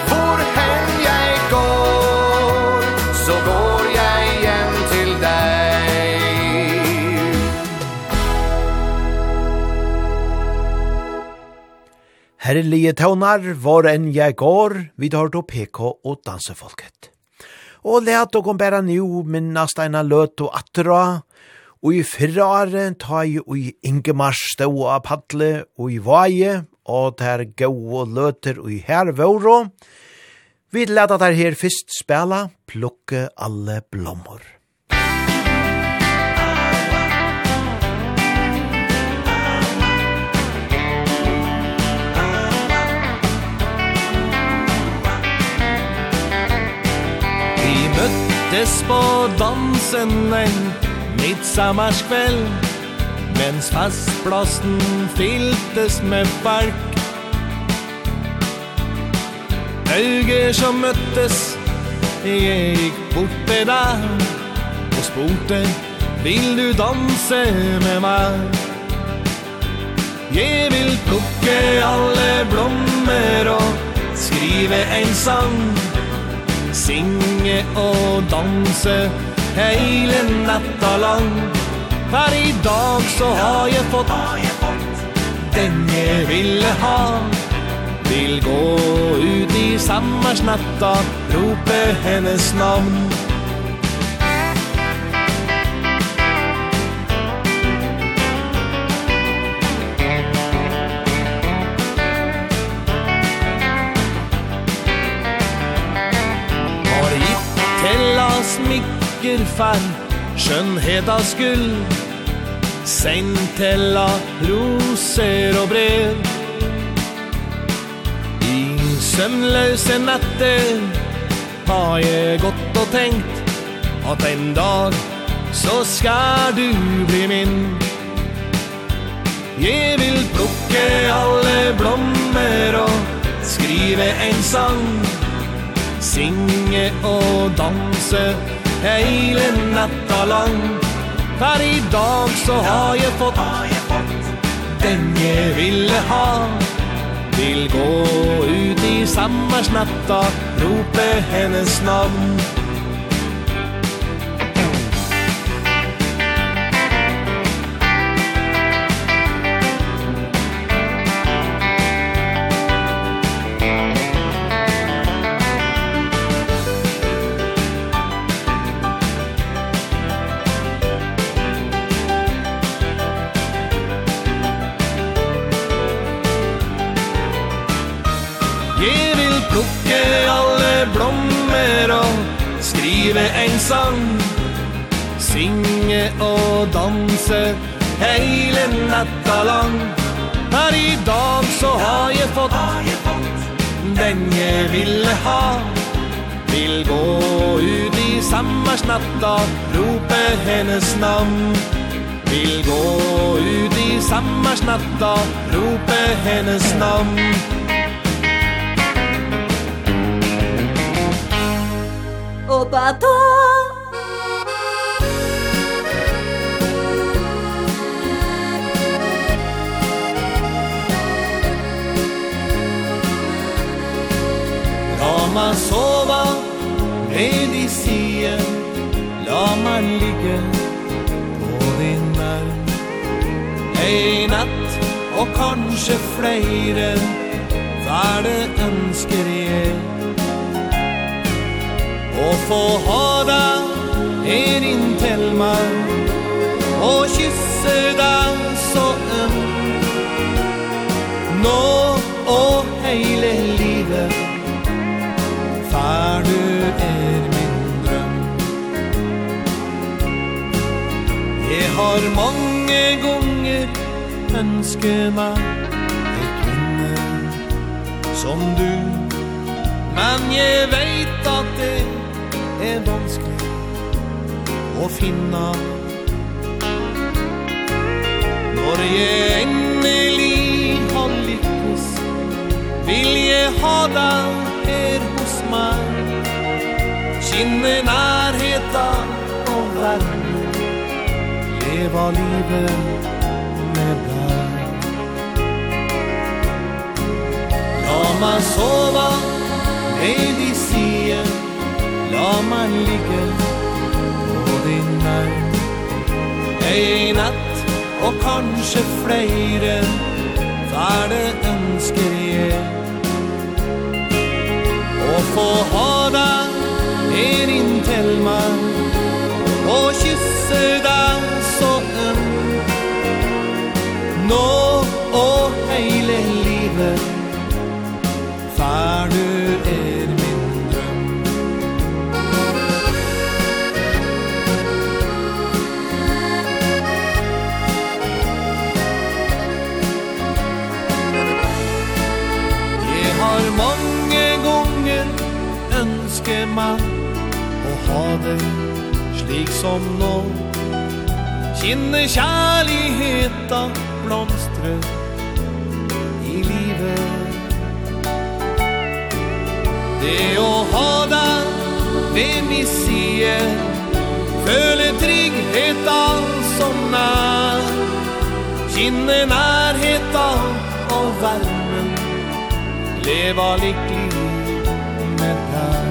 Hvor hen jeg går, så går jeg hjem til deg. Herlige tøvnar, hvor enn jeg går, vi tar til PK og dansefolket. Og let dere bæra nu minnast eina løt og attra, Og i fyrre året ta i i Ingemars stå av paddle og i vaje, og der gå og løter og i her våro. Vi leta der her fyrst spela, plukke alle blommor. Vi møttes på dansen en midsommarskväll. Mens fastblåsten fylltes med bark. Øyger som møttes Jeg gikk borte der Og spurte Vil du danse med meg? Jeg vil plukke alle blommer Og skrive en sang Synge og danse hele natta lang Her i dag så har jeg fått Den jeg ville ha. Vil gå ut i sammarsnatta Rope hennes navn. vakker fær Skjønnhet av skull. Sentella, roser og brev I sømløse natter Har jeg gått og tenkt At en dag Så skal du bli min. Jeg vil plukke alle blommer og skrive en sang Synge og danse hele natta lang Her i dag så har jeg fått Den jeg ville ha. Vil gå ut i sammarsnatta Rope hennes navn. och danse Hele natta lang Her i dag så har jeg fått Den jeg ville ha. Vil gå ut i sammarsnatta Rope hennes navn. Vil gå ut i sammarsnatta Rope hennes namn Opa, tog man sova ned i sien La man ligge på din arm Ei natt og kanskje flere Hver det ønsker jeg Å få ha deg i din meg Og kysse deg så øm Nå og heilig har mange gonger ønske meg et kvinne som du. Men jeg veit at det er vanskelig å finne. Når jeg endelig har lykkes Vil jeg ha deg her hos meg. Kinne nærheten og verden det var livet med deg La meg sova ned i sien La meg ligge på din märk Ei natt og kanskje flere Vær det ønsker jeg? Å få ha deg ned inntil meg Og kysse deg nå og hele livet. Far, du er min drøm. Jeg har mange gonger ønske meg Å ha det slik som nå. Kjenne kjærligheten blomstre i livet. Det å ha deg ved min side Føle trygghet all som er. Kjenne nærheten og varmen Leva lykkelig med deg.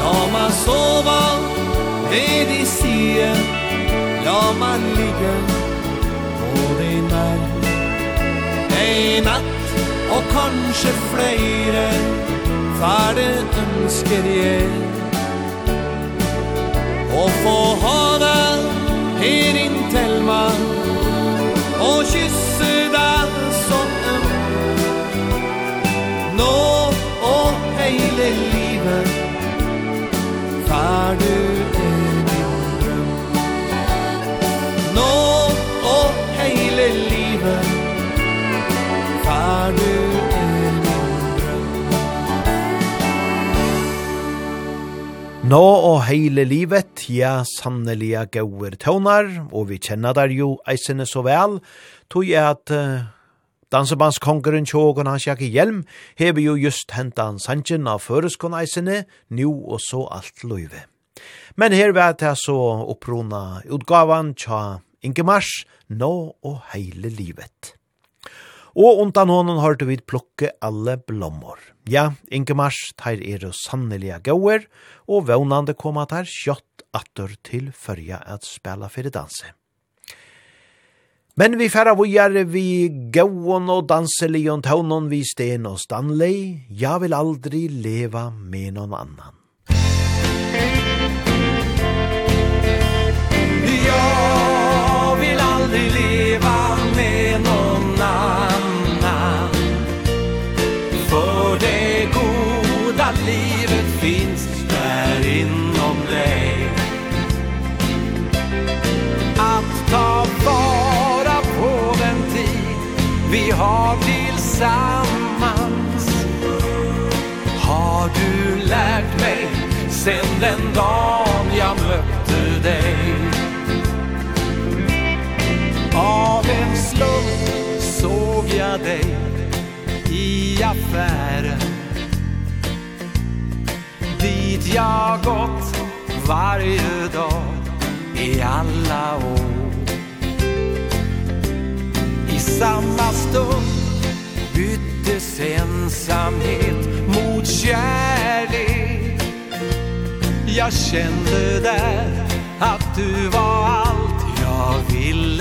La meg sova ved din side. Ja, man ligger på din arm. Ei natt og kanskje flere Færre ønsker jeg. Å få ha deg her inntil meg Og kysse Nå og heile livet, ja, sanneliga gauer tøvnar, og vi kjenner der jo eisene så vel, tog jeg at uh, dansebandskongeren Tjågon hans Jakke Hjelm hever jo just hentan han av føreskon eisene, nu og så alt løyve. Men her vet jeg så opprona utgavan tja Inge Mars, Nå og heile livet. Og undan hånden du vi plukke alle blommor. Ja, Ingemars, teir eru sanneliga gauer, og vevnande koma teir sjått attur til førja at spela fyrir danse. Men vi færa vujar vi gauon og danselion taunon vi sten og Stanley, ja vil aldri leva med noen annan. Ja vil aldri leva med noen har tillsammans. Har du lärt mig sen den dagen jag mötte dig? Av en slump såg jag dig i affären. Dit jag gått varje dag i alla år samma stund. Byttes ensamhet mot kärlek. Jag kände där att du var allt jag ville.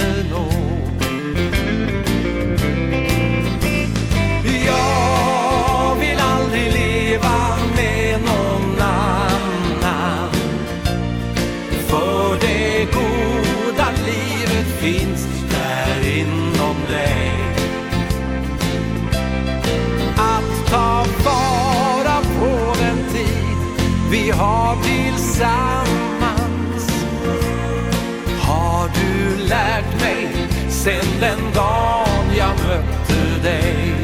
sen den dagen jag mötte dig.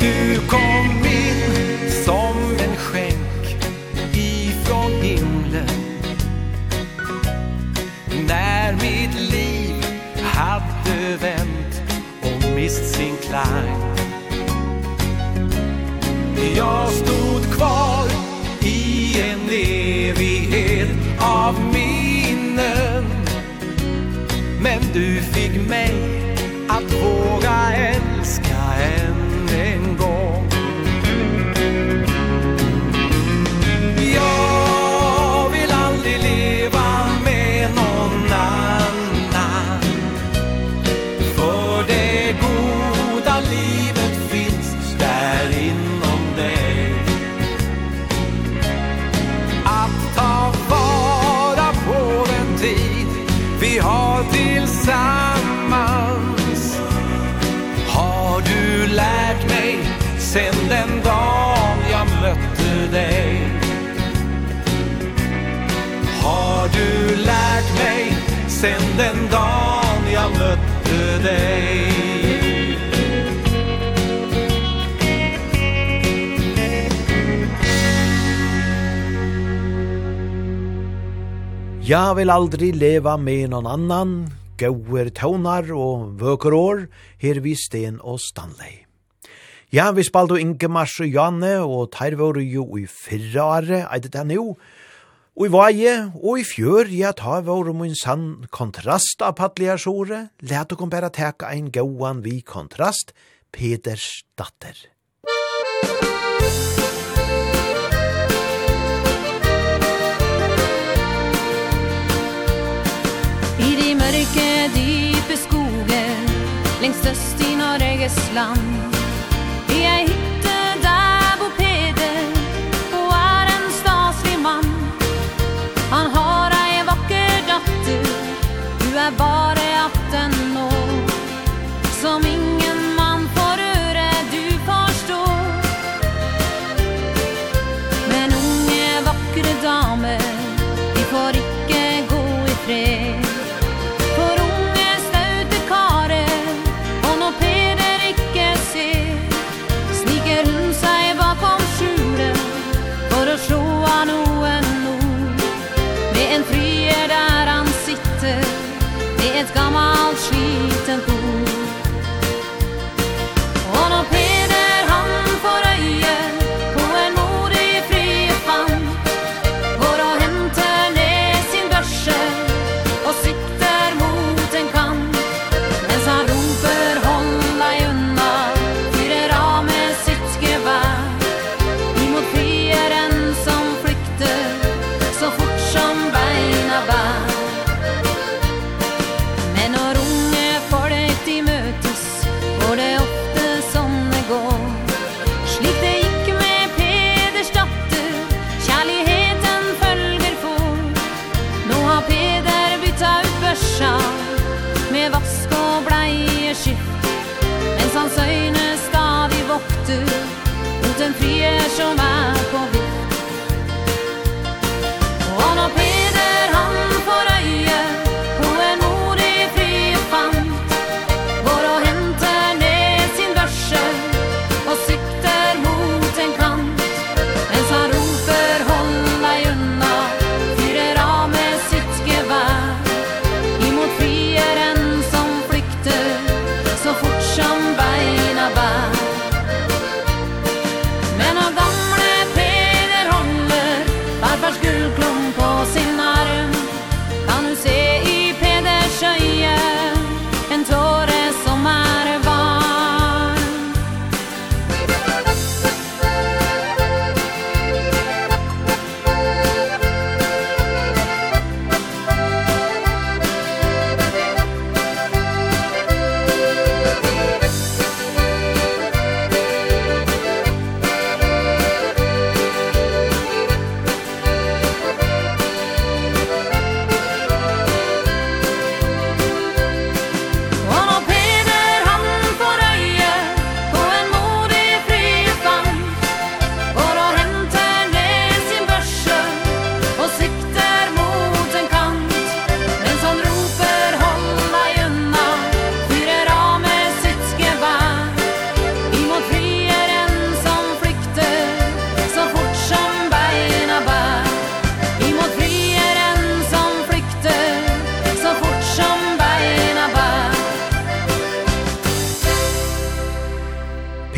Du kom in som en skänk ifrån himlen. När mitt liv hade vänt och mist sin klang. Jag stod kvar i en evighet av min Men du fick mig att våga älska en. Ja vil aldri leva med noen annan, gauer tånar og vøker år, her vi Sten og Stanley. Ja, vi spaldo Inge Mars og Janne, og teir var jo i fyrre året, eit det nå, og i vaje, og i fjør, ja, ta var om sann kontrast av pattlige sjore, let okon bare teka ein gauan vi kontrast, Peders datter. Musik lengst øst i Norges land I ei hytte der bor Peder Og er en staslig mann. Han har ei vakker datter. Du er bare it's come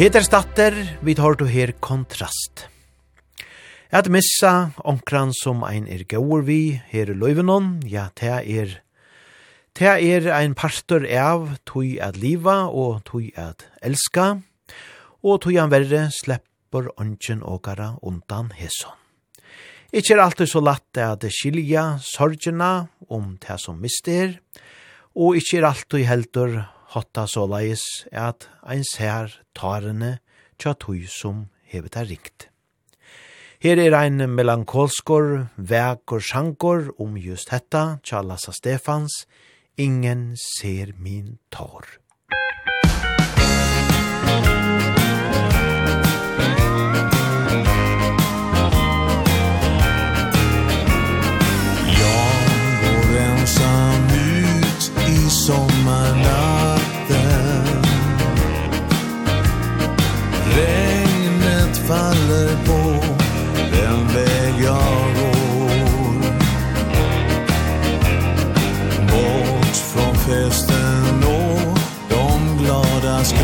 Peters datter, vi tar du her kontrast. At missa onkran som ein er gaur vi her i løyvenon, ja, det er Det er ein parter av tui at liva og tui at elska, og tui an verre slepper ongen åkara undan hesson. Ikki er alltid så latt at skilja sorgina om det som mister, og ikki er alltid heldur hotta såleis er at ein ser tarene tja tui som hevet er ringt. Her er ein melankolskor, vekor sjankor om just hetta, tja Lassa Stefans, ingen ser min tår.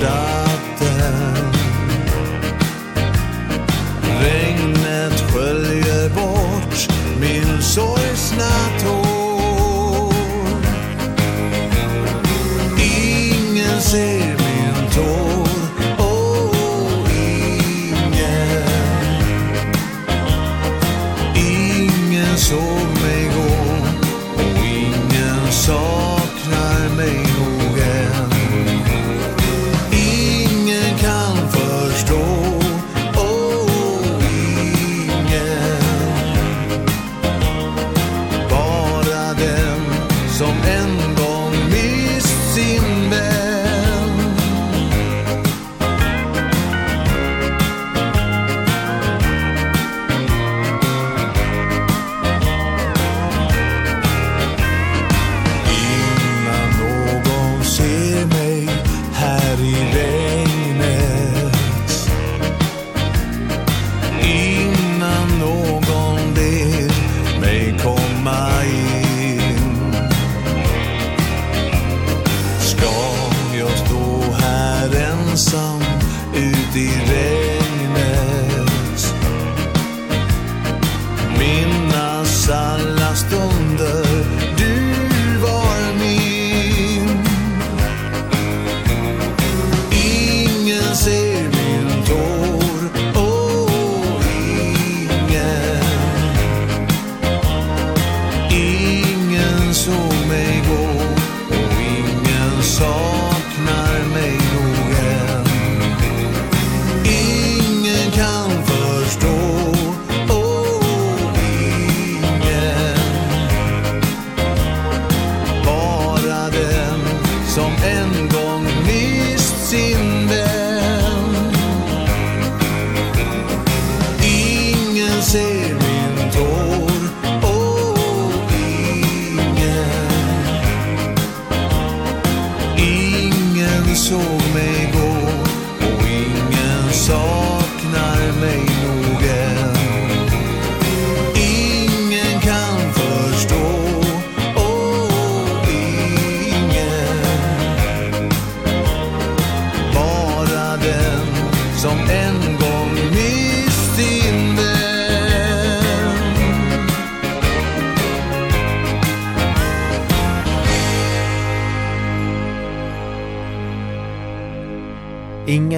dag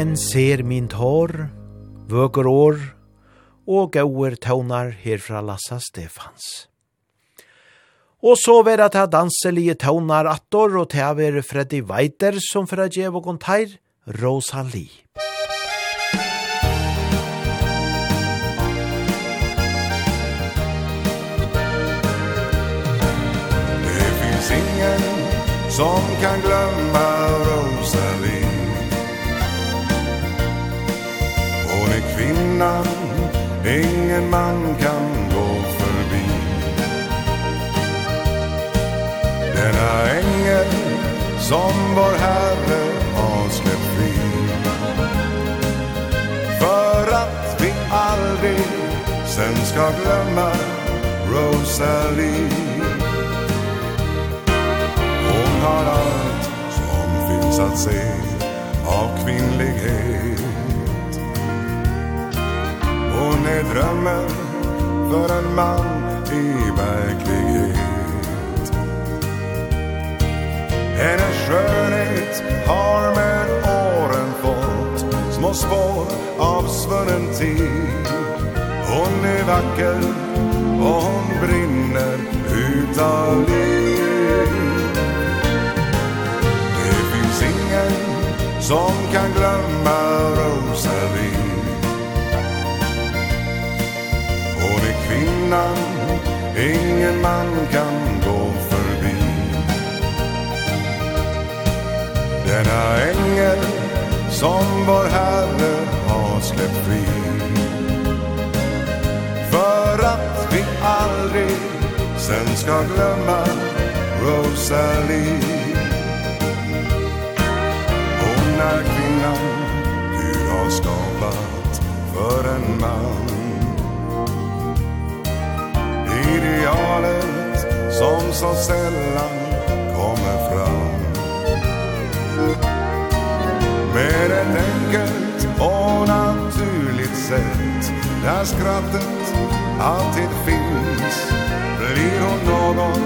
Ingen ser min tår, vøker år, og gauer tøvnar herfra Lassa Stefans. Og så vera ta danselige tøvnar attor, og ta vera Freddy Weiter som fra Djevo Gontair, Rosalie. Det finns ingen som kan glömma Rosalie ingen Ingen man kan gå förbi. Denna ängel som vår Herre har släppt fri. För att vi aldrig sen ska glömma Rosalie. Hon har allt som finns att se av kvinnlighet. Hon är drömmen för en man i verklighet. Hennes skönhet har med åren fått Små spår av svunnen tid. Hon är vacker och hon brinner utav liv. Det finns ingen som kan glömma Rosalie. kvinnan Ingen man kan gå förbi. Denna ängel som vår Herre har släppt fri. För att vi aldrig sen ska glömma Rosalie. Hon är kvinnan Gud har skapat för en man idealet som så sällan kommer fram. Med ett enkelt och naturligt sätt Där skrattet alltid finns Blir hon någon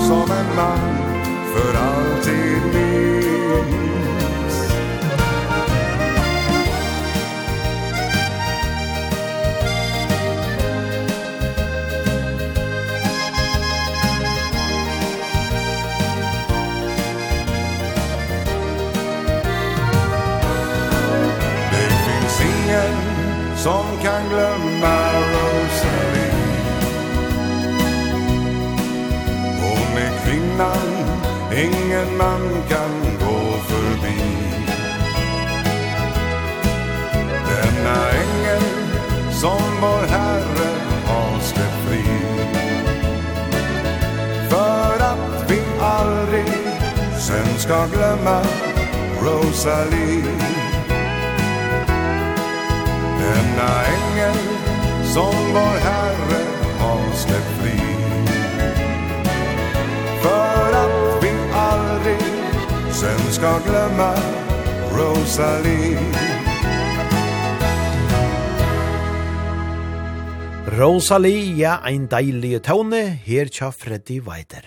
som en man för alltid minns som kan glömma Rosalie Hon är kvinnan ingen man kan gå förbi. Denna ängel som vår Herre har släppt fri. För att vi aldrig sen ska glömma Rosalie denna ängel som var herre har släppt fri För att vi aldrig sen ska glömma Rosalie Rosalie, ja, ein deilig tåne, her tja Freddy Weider.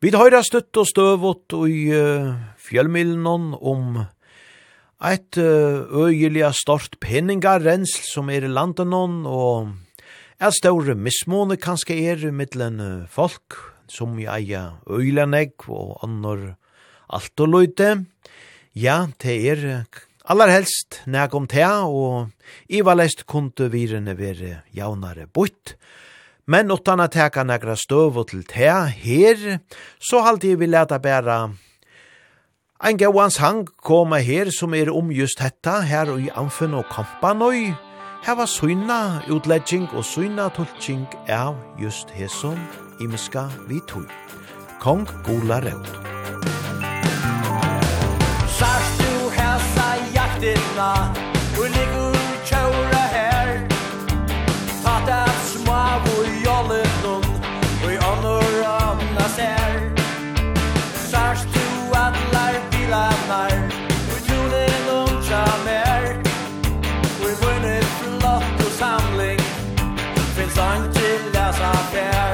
Vi høyra støtt og støvot i uh, fjellmilen om Eit øyeliga stort penningarensl som er i landet og er større mismåne kanskje er mittlen folk som i eia øylanegg og annor alt og løyte. Ja, det er allar helst nek om det, og i valest kunde virene vere jaunare bort. Men utan at teka nekra støv og til det her, så halte jeg vi leta bæra Ein gauans hang koma her som er om just hetta, her i Amfunn og Kampanøy, Her var søyna utledging og søyna tulking av just hesson imiska tog. Kong Gula Raud. Sarstu hesa jaktirna, affär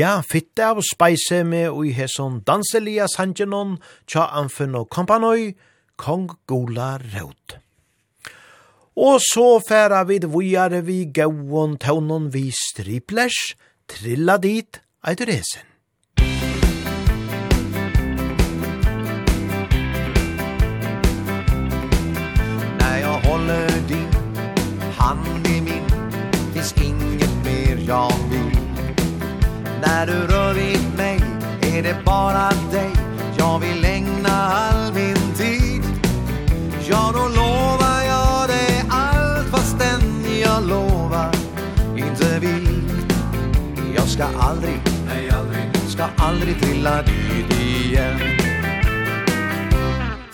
Ja, fitte av speise med ui hesson danselia sanjenon tja anfunn og kompanoi, kong gula raut. Og så færa vid vujare vi gauon taunon vi striplers, trilla dit eit resen. När jag håller din hand i min Finns inget mer jag vill När du rör vid mig är det bara dig. Jag vill ägna all min tid. Ja, då lovar jag dig allt fastän jag lovar. Inte vill Jag ska aldrig, nej aldrig. Ska aldrig trilla dit igen.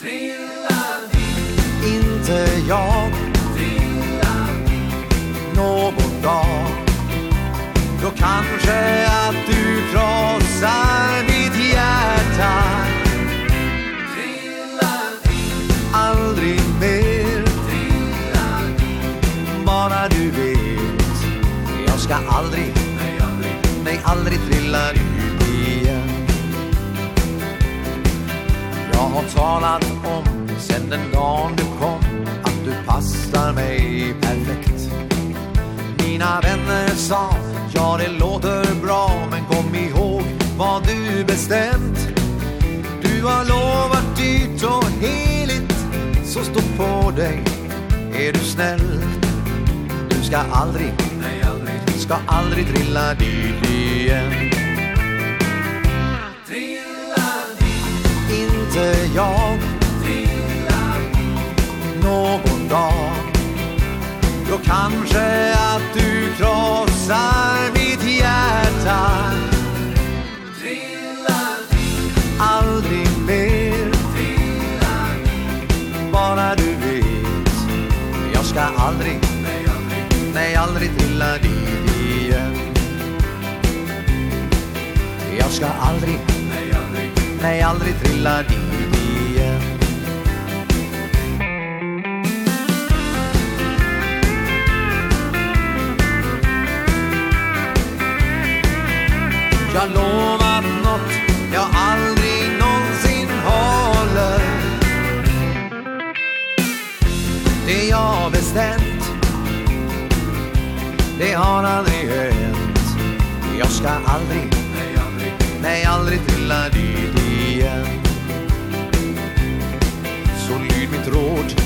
Trilla dit. Inte jag. Trilla dit. Någon dag. Då kanske att du krossar mitt hjärta. Trilla dit Aldrig mer. Trilla dit Bara du vet. Jag ska aldrig. Nej, aldrig. Nej, aldrig trilla ut igen. Jag har talat om Sen den dagen du kom Att du passar mig perfekt mina vänner sa Ja det låter bra men kom ihåg vad du bestämt. Du har lovat dyrt och heligt Så stå på dig, är du snäll. Du ska aldrig, nej aldrig. Ska aldrig trilla dit igen. Trilla dit. Inte jag. Trilla dit. Någon dag. Då kanske att du krossar mitt hjärta. Trilla dit Aldrig mer. Trilla dit Bara du vet. Jag ska aldrig. Nej, aldrig Nej, aldrig trilla dit igen. Jag ska aldrig. Nej, aldrig. Nej, aldrig trilla dit igen. Jag lovar något jag aldrig någonsin håller. Det jag bestämt. Det har aldrig hänt. Jag ska aldrig Nej, aldrig Nej, aldrig trilla dit igen. Så lyd mitt råd.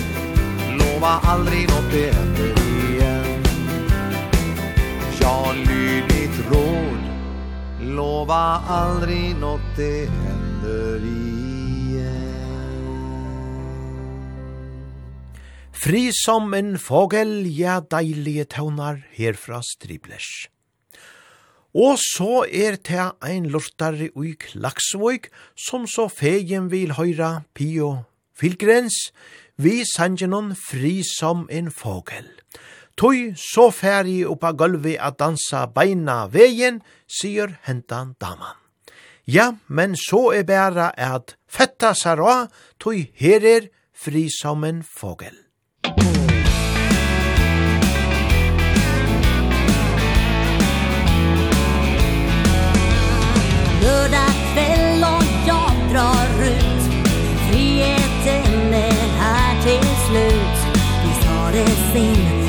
Lova aldrig något det händer igen. Ja, lyd mitt råd lova aldrig något det händer igen Fri som en fågel, ja deilige tøvnar herfra striblers. Og så er det ein lortare ui Klaksvoik som så fegen vil høyra Pio Filgrens vi sangenon fri som en fågel. Tøy så færri oppa gulvi at dansa beina vegin, sier hentan daman. Ja, men så er bæra at fetta sara, tøy her er frisammen fogel. Lördag kväll och jag drar ut Friheten är här till slut Visst har det sin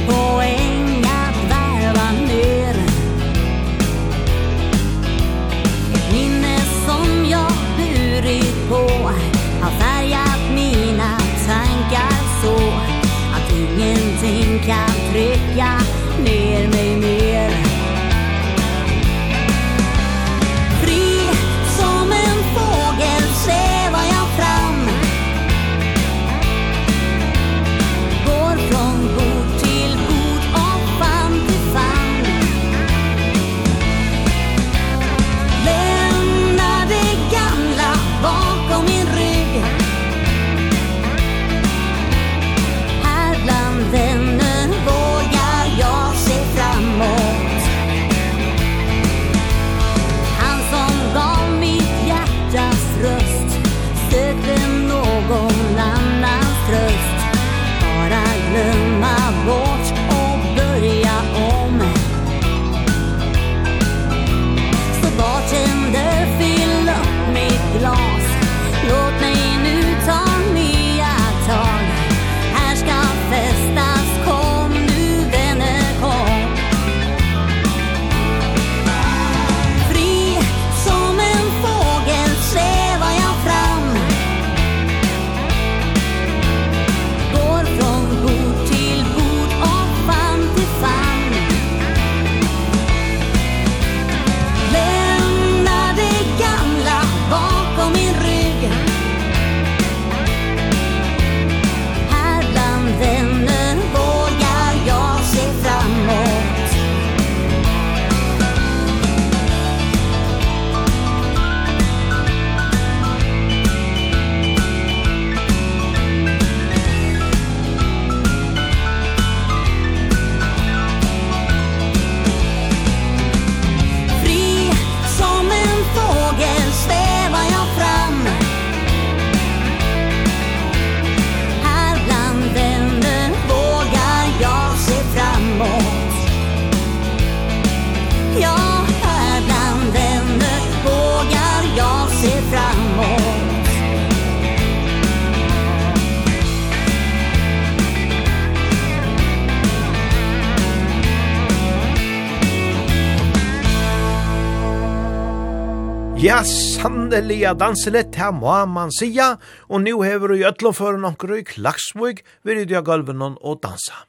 Ja, sanneliga danselet, her må man sija, og nu hever i Øtloføren onker i Klagsvig, vil i dia gulven og dansa.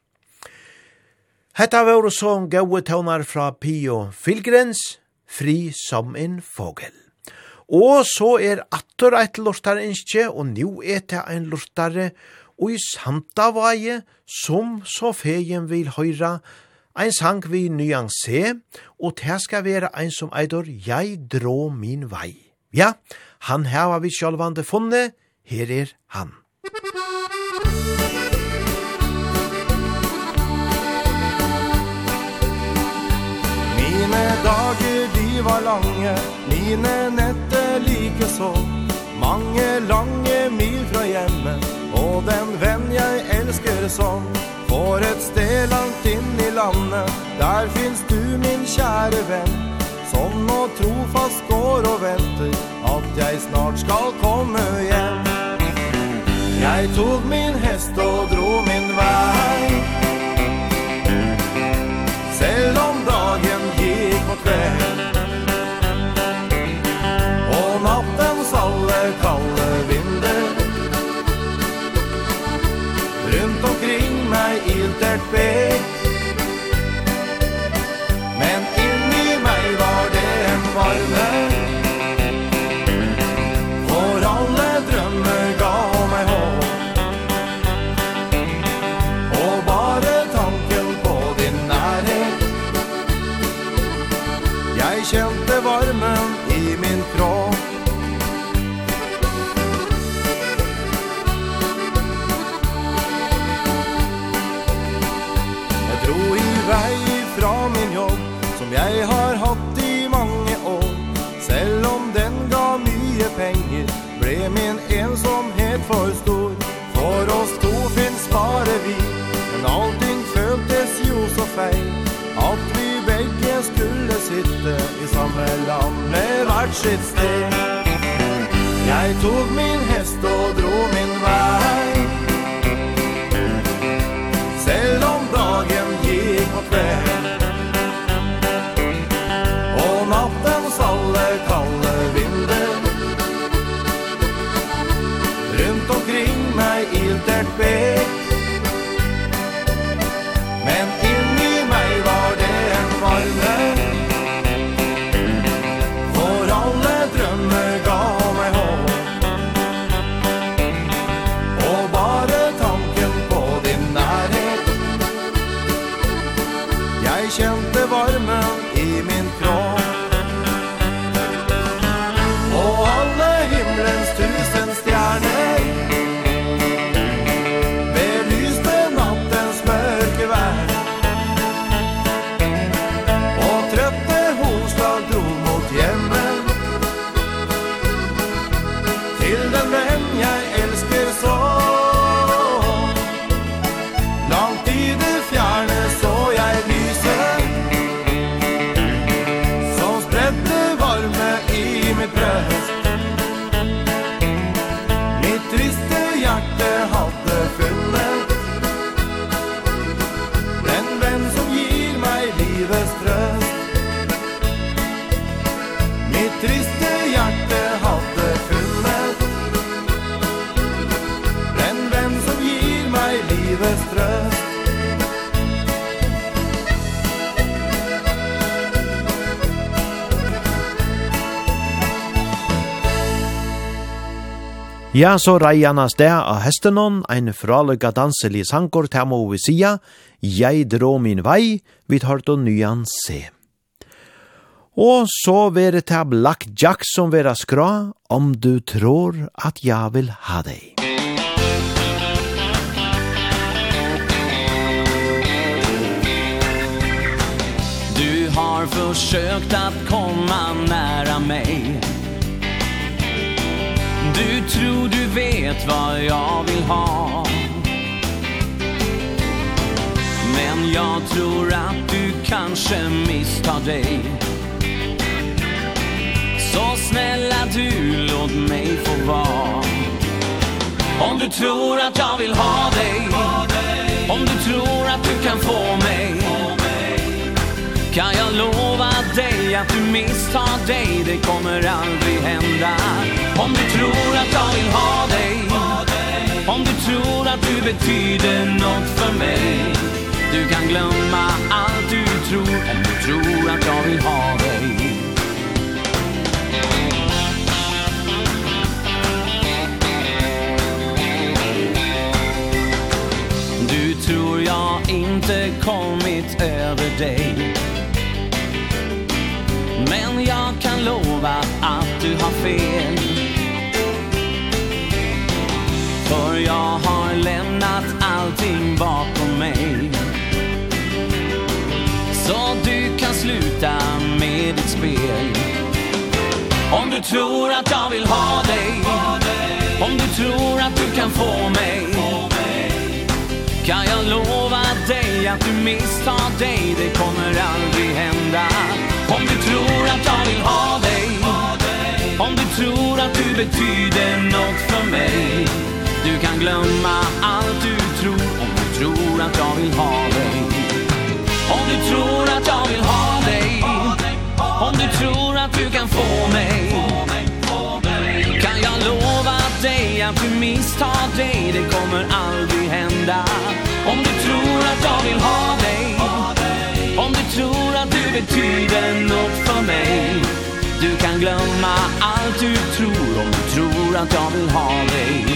Hetta var så en gode tøvnar fra Pio Filgrens, fri som en fogel. Og så er atter eit lortare innskje, og nu er det ein lortare, og i samtavaje, som så fegen vil høyra, Ein sang vi nyanse, og det skal være ein som eidor jeg drå min vei. Ja, han her heva vi sjálvande funne, her er han. Mine dager de var lange, mine netter like så, mange lange mil fra hjemmet, Og den venn jeg elsker sånn Får et sted langt inn i landet. Der finnes du min kjære venn Som nå trofast går og venter At jeg snart skal komme hjem. Jeg tog min hest og dro min vei. Selv om dagen gikk mot kveld despair skyddsteg Jeg tog min hest og drog Ja, så rei han av sted av hestenon, ein fraløyga danselig sankor til må vi sida, «Jeg drå min vei», vi tar då nyan se. Og så vere til Black Jack som vera skra, om du tror at jeg vil ha deg. Du har försökt att komma nära mig du tror du vet vad jag vill ha. Men jag tror att du kanske misstar dig. Så snälla du, låt mig få vara. Om du tror att jag vill ha dig. Om du tror att du kan få mig. Kan jag lova dig att du misstar dig? Det kommer aldrig hända. Om du tror att jag vill ha dig. Om du tror att du betyder något för mig. Du kan glömma allt du tror Om du tror att jag vill ha dig. Du tror jag inte kommit över dig. lova att du har fel. För jag har lämnat allting bakom mig. Så du kan sluta med ditt spel. Om du tror att jag vill ha dig. Om du tror att du kan få mig. Kan jag lova dig att du misstar dig? Det kommer aldrig hända tror att jag vill ha dig. Om du tror att du betyder något för mig. Du kan glömma allt du tror Om du tror att jag vill ha dig. Om du tror att jag vill ha dig. Om du tror att du kan få mig. Kan jag lova dig att du misstar dig? Det kommer aldrig hända. Om du tror att jag vill ha dig. Om du tror Du tiden och för mig Du kan glömma allt du tror om du tror att jag vill ha dig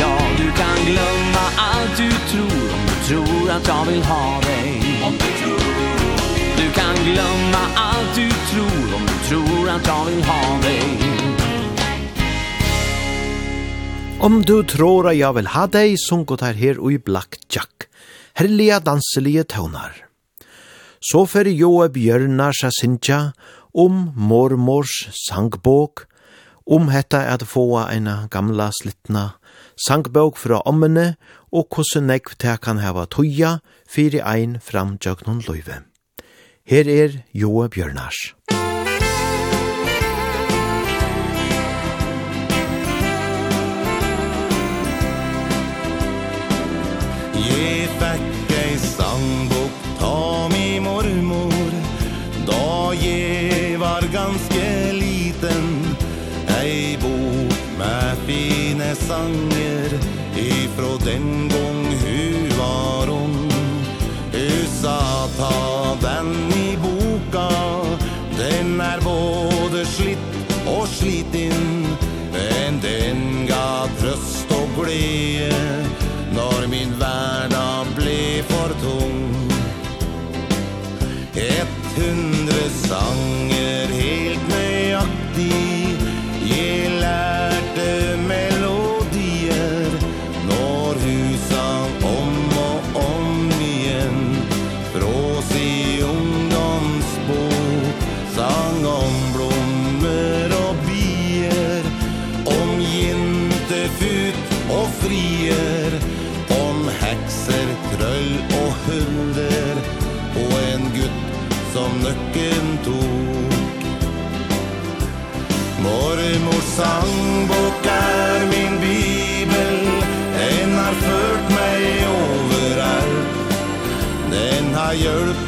Ja, du kan glömma allt du tror om du tror att jag vill ha dig du kan glömma allt du tror om du tror att jag vill ha dig Om du tror at jeg vil ha deg, sunket her her og i Black Jack. Herlige danselige tøvnar. Så fer Joab Bjørnars a sinja om mormors sangbok, om hetta at få eina gamla slitna sangbok fra ommene, og hvordan nekv te kan hava tøya fyrir ein fram tjøknon løyve. Her er Joab Bjørnars. Jeg fikk sanger ifrå den gång hu var hon? Hu sa ta den i boka? Den er både slitt og slitinn Men den ga trøst og glede Når min hverdag ble for tung. Et hundre sang sangbok er min bibel Den har ført meg overalt. Den har hjulpet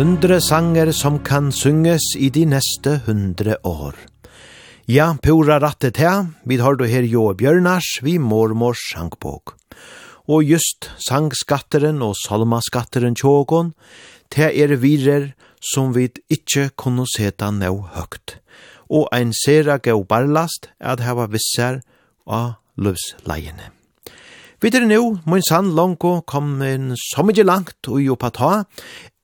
hundre sanger som kan synges i de neste hundre år. Ja, pura rattet her, vi har du her Jo Bjørnars, vi mormors sangbok. Og just sangskatteren og salmaskatteren tjågon, te er virer som vi ikkje kunne seta nå høgt. Og ein sera gau barlast at heva visser av løvsleiene. Vi er min sann langko kom en så mykje langt og jo på ta,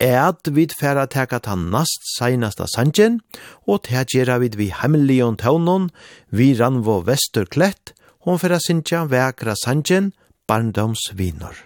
er at vi færa teka ta nast seinasta sanjen, og te gjerra vid vi hemmelion taunon, vi ranvo vestur klett, hon færa sinja vekra sanjen, barndomsvinor.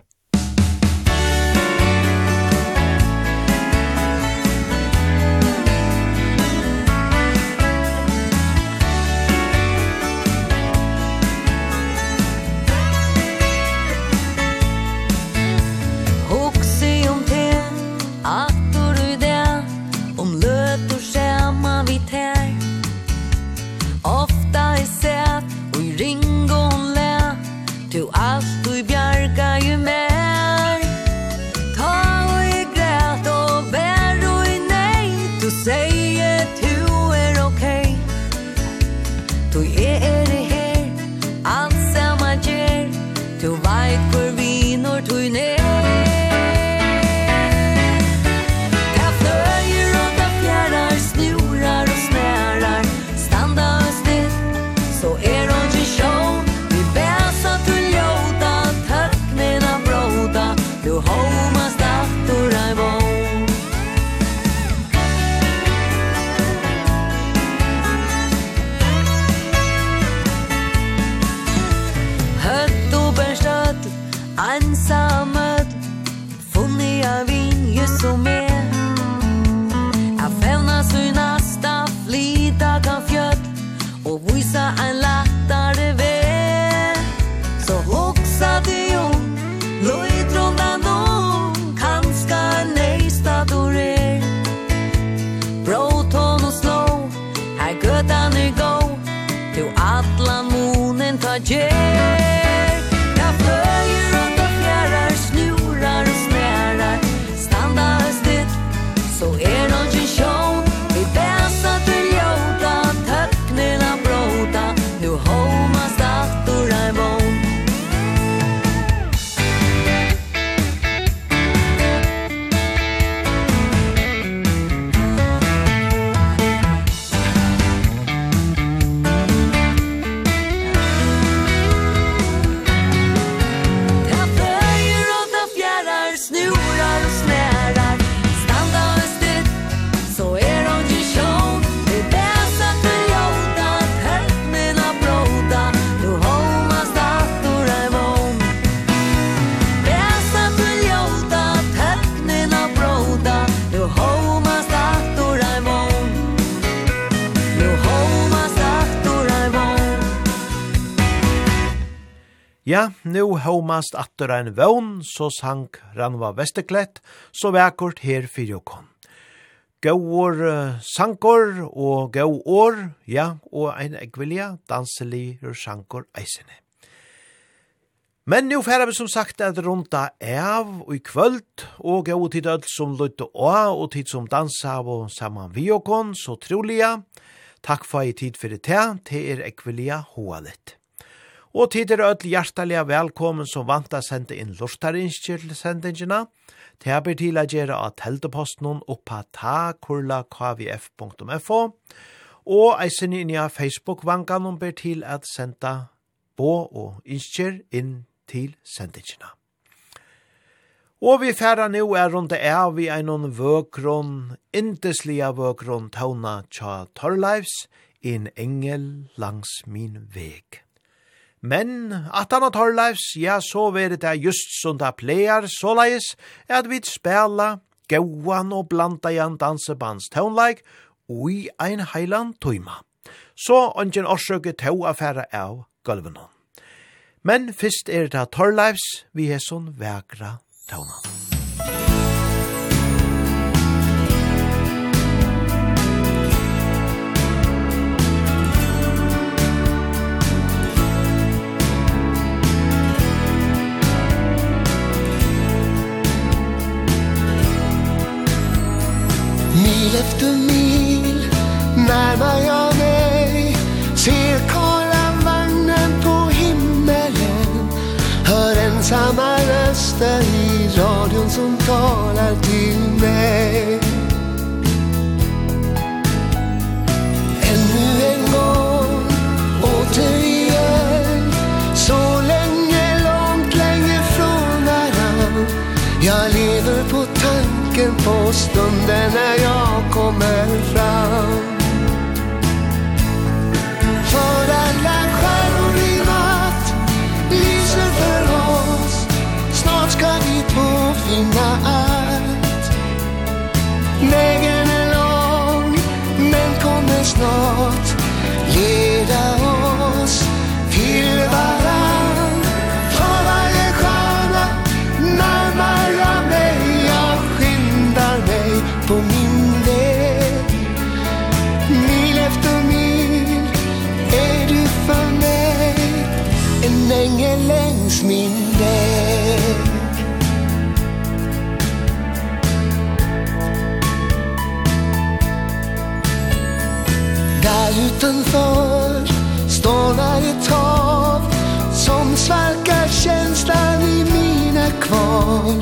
nu homast attur ein vøvn, så sank Ranva Vesterklett, så vekkort her fyrir fyrjokon. uh, sankor og gåor, ja, og ein ekvilja danselig sankor eisene. Men nu færa vi som sagt at runda av og i kvöld og gau tid öll som løyte å og tid som dansa og saman vi okon, så troliga. Takk for i tid fyrir te, te er ekvilia hoa litt. Og tid er öll hjertelig velkommen som vant å sende inn lortarinskjer til sendingina. Det er til å gjøre av telteposten oppa takurla.kvf.fo og eisen inn i Facebook-vankan om ber til at sende på og innskjer inn til sendingina. Og vi færa nu er rundt er vi er noen vøkron, indeslige vøkron tauna tja Torleifs, en engel langs min veg. Men at han har Torleifs, ja, så veri det just som det pleier, såleis, at vi spela gauan og blanda igjen dansebands tøvnleik ui ein heilan tøyma. Så ongen årsøke tøv affæra av gulvenon. Men fyrst er det Torleifs vi er sånn vekra tøvnan. Mil efter mil. Närmar jag mig Ser vagnen på himmelen. Hör ensamma röster i radion som talar till mig. på stunden när jag kommer fram. För alla stjärnor i natt lyser för oss. Snart ska vi två finna allt. utanför. Stålar ett hav Som svalkar känslan i mina kvar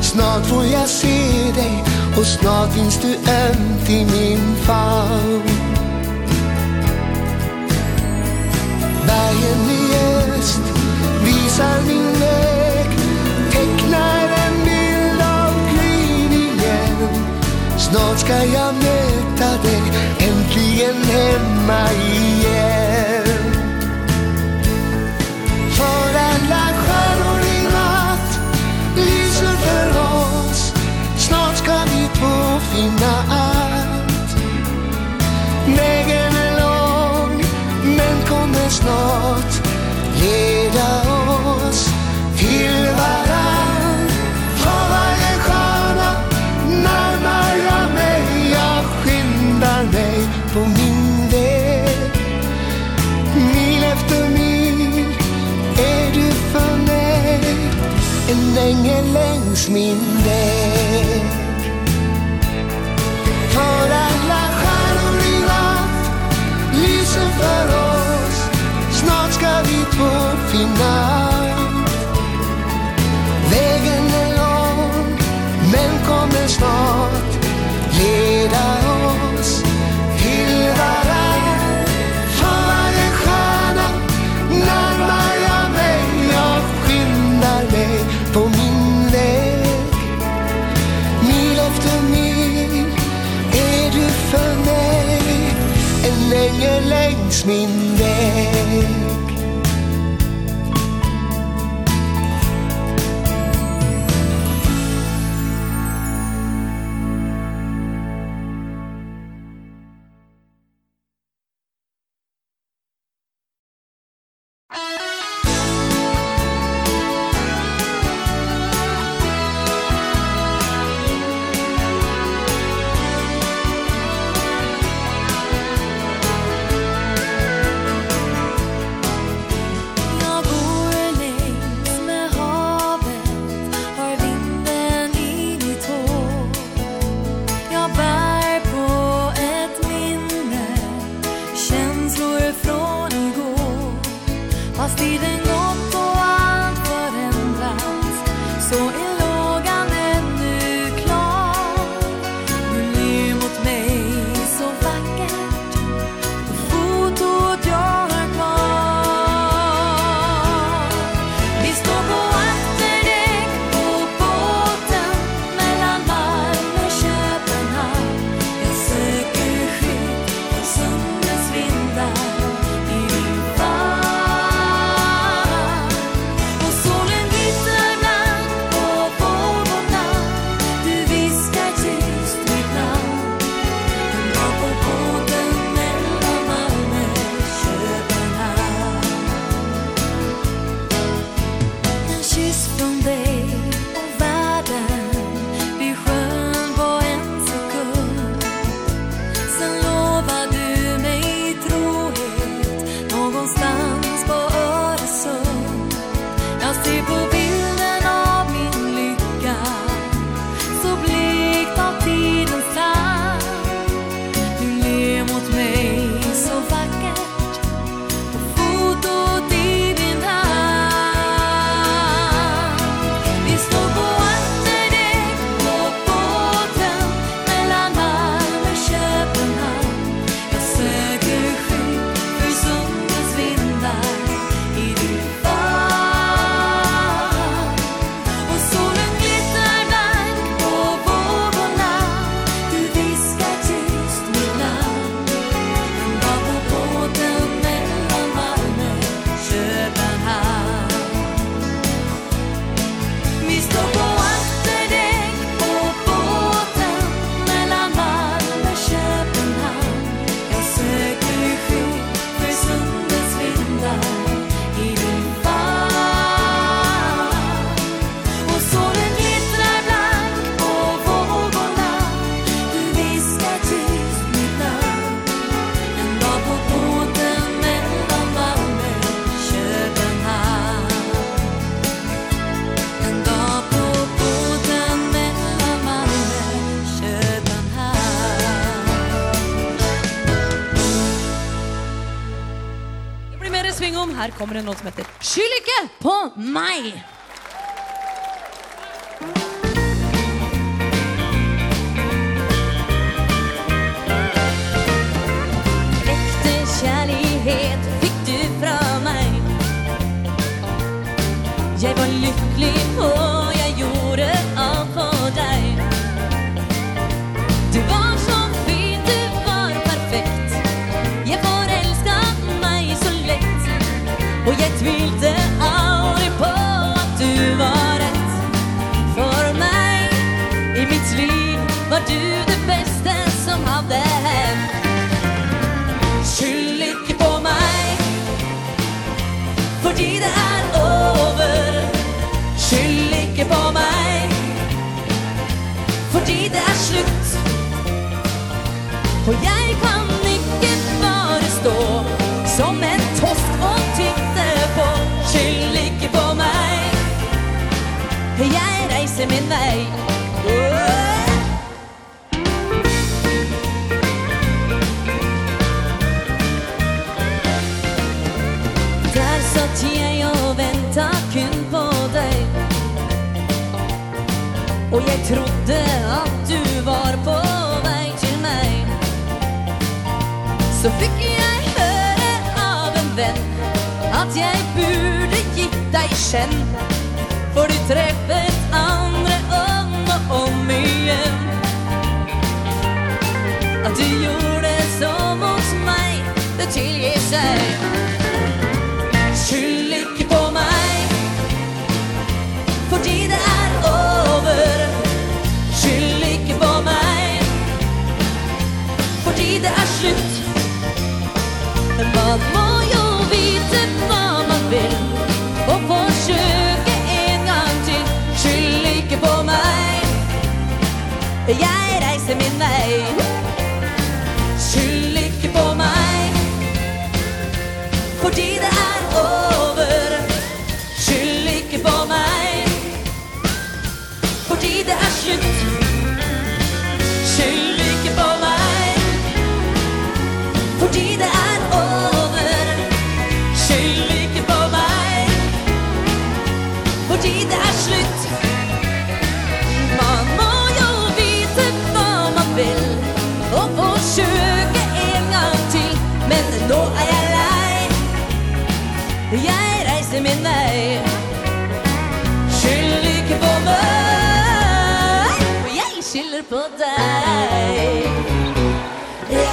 Snart får jag se dig Och snart finns du ömt i min famn. Bergen i öst Visar min väg Tecknar en bild av gryn igen. Snart ska jag med ingen hemma i kommer det noe som heter Skyld ikke på meg! Och jag kan inte bara stå Som en tosk och titta på. Skyll ikke på mig Jeg reiser min vei. Åh. Satt jeg og ventet kun på deg. Og jeg trodde Så fikk jeg høre av en venn At jeg burde gitt deg kjenn. For du treffet andre om og om igjen. At du gjorde så mot meg Det tilgir seg. Man må jo vite hva man vil Og forsøke en gang til Skyld ikke på meg Jeg lyser på dig Ja.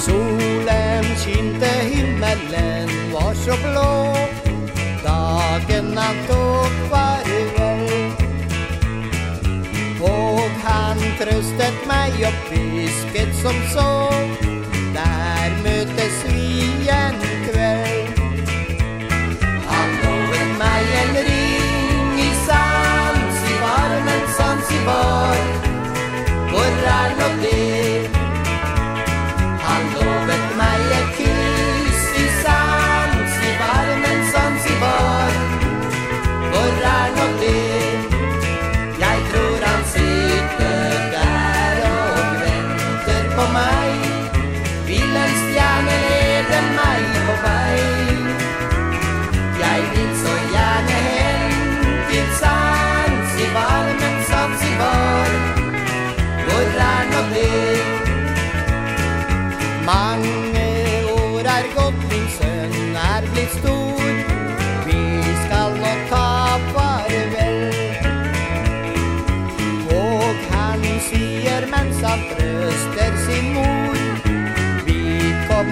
Solen skinte himmelen var så blå. Dagen natt och varje Og han trøstet meg opp fisket som så Der møtes vi en kveld Han lovet meg en ring i Zanzibar Men Zanzibar, hvor er nå det?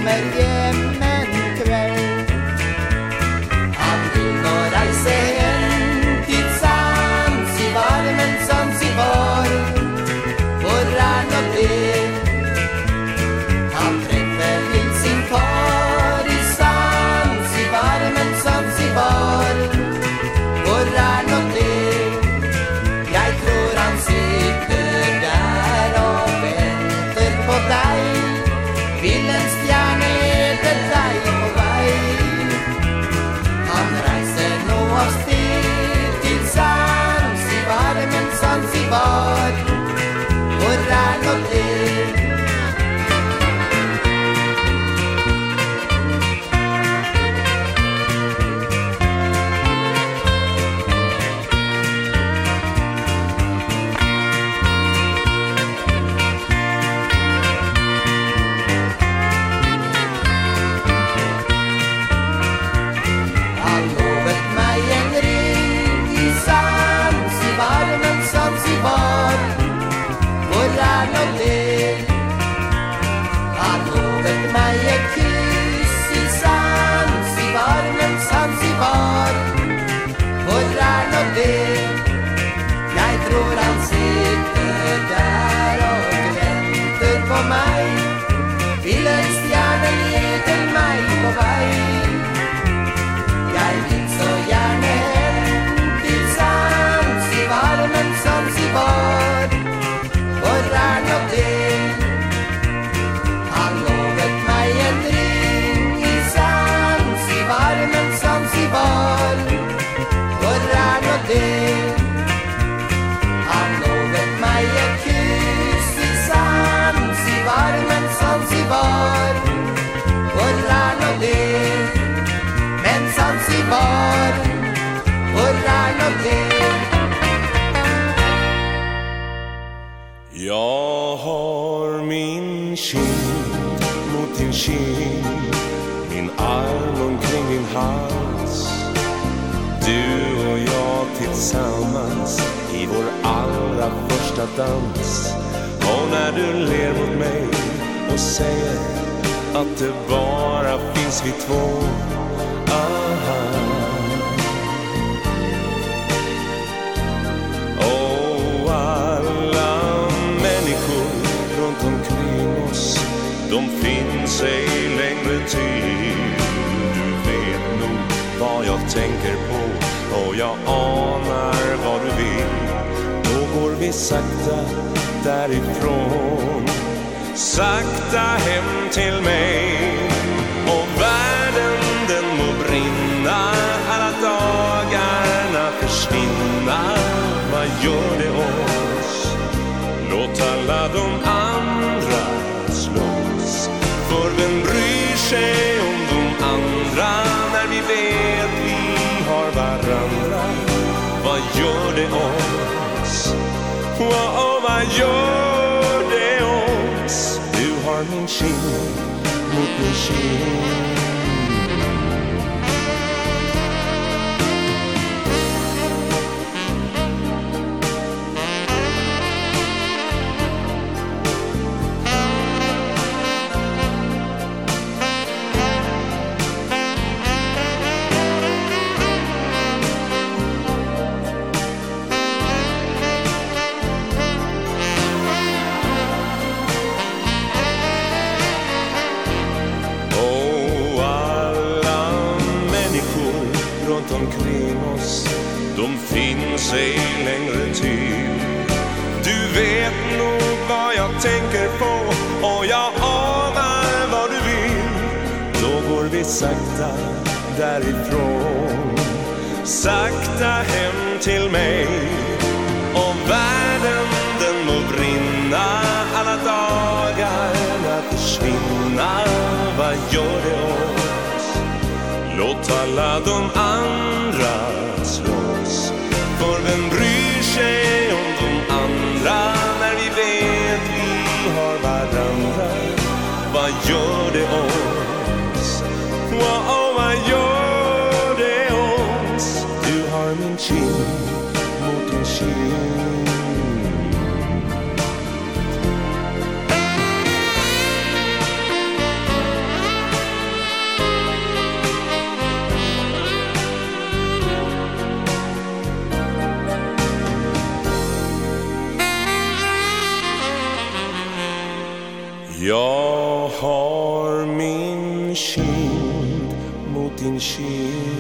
me hjem Jag har min kind mot din kind Min arm omkring din hals. Du och jag tillsammans I vår allra första dans. Och när du ler mot mig och säger Att det bara finns vi två De finns ej längre till. Du vet nog vad jag tänker på. Och jag anar vad du vill. Då går vi sakta därifrån. Sakta hem till mig. Och världen den må brinna. Alla dagarna försvinna. Vad gör det oss? Låt alla de andra vem bryr sig om de andra När vi vet vi har varandra Vad gör det oss? Wow, oh, vad gör det oss? Du har min kind mot min kind därifrån Sakta hem till mig Om världen den må brinna Alla dagarna försvinna Vad gör det oss? Låt alla de andra slåss För vem bryr sig om de andra När vi vet vi har varandra Vad gör det oss? en kind mot en kind Jag har min kind mot din kind.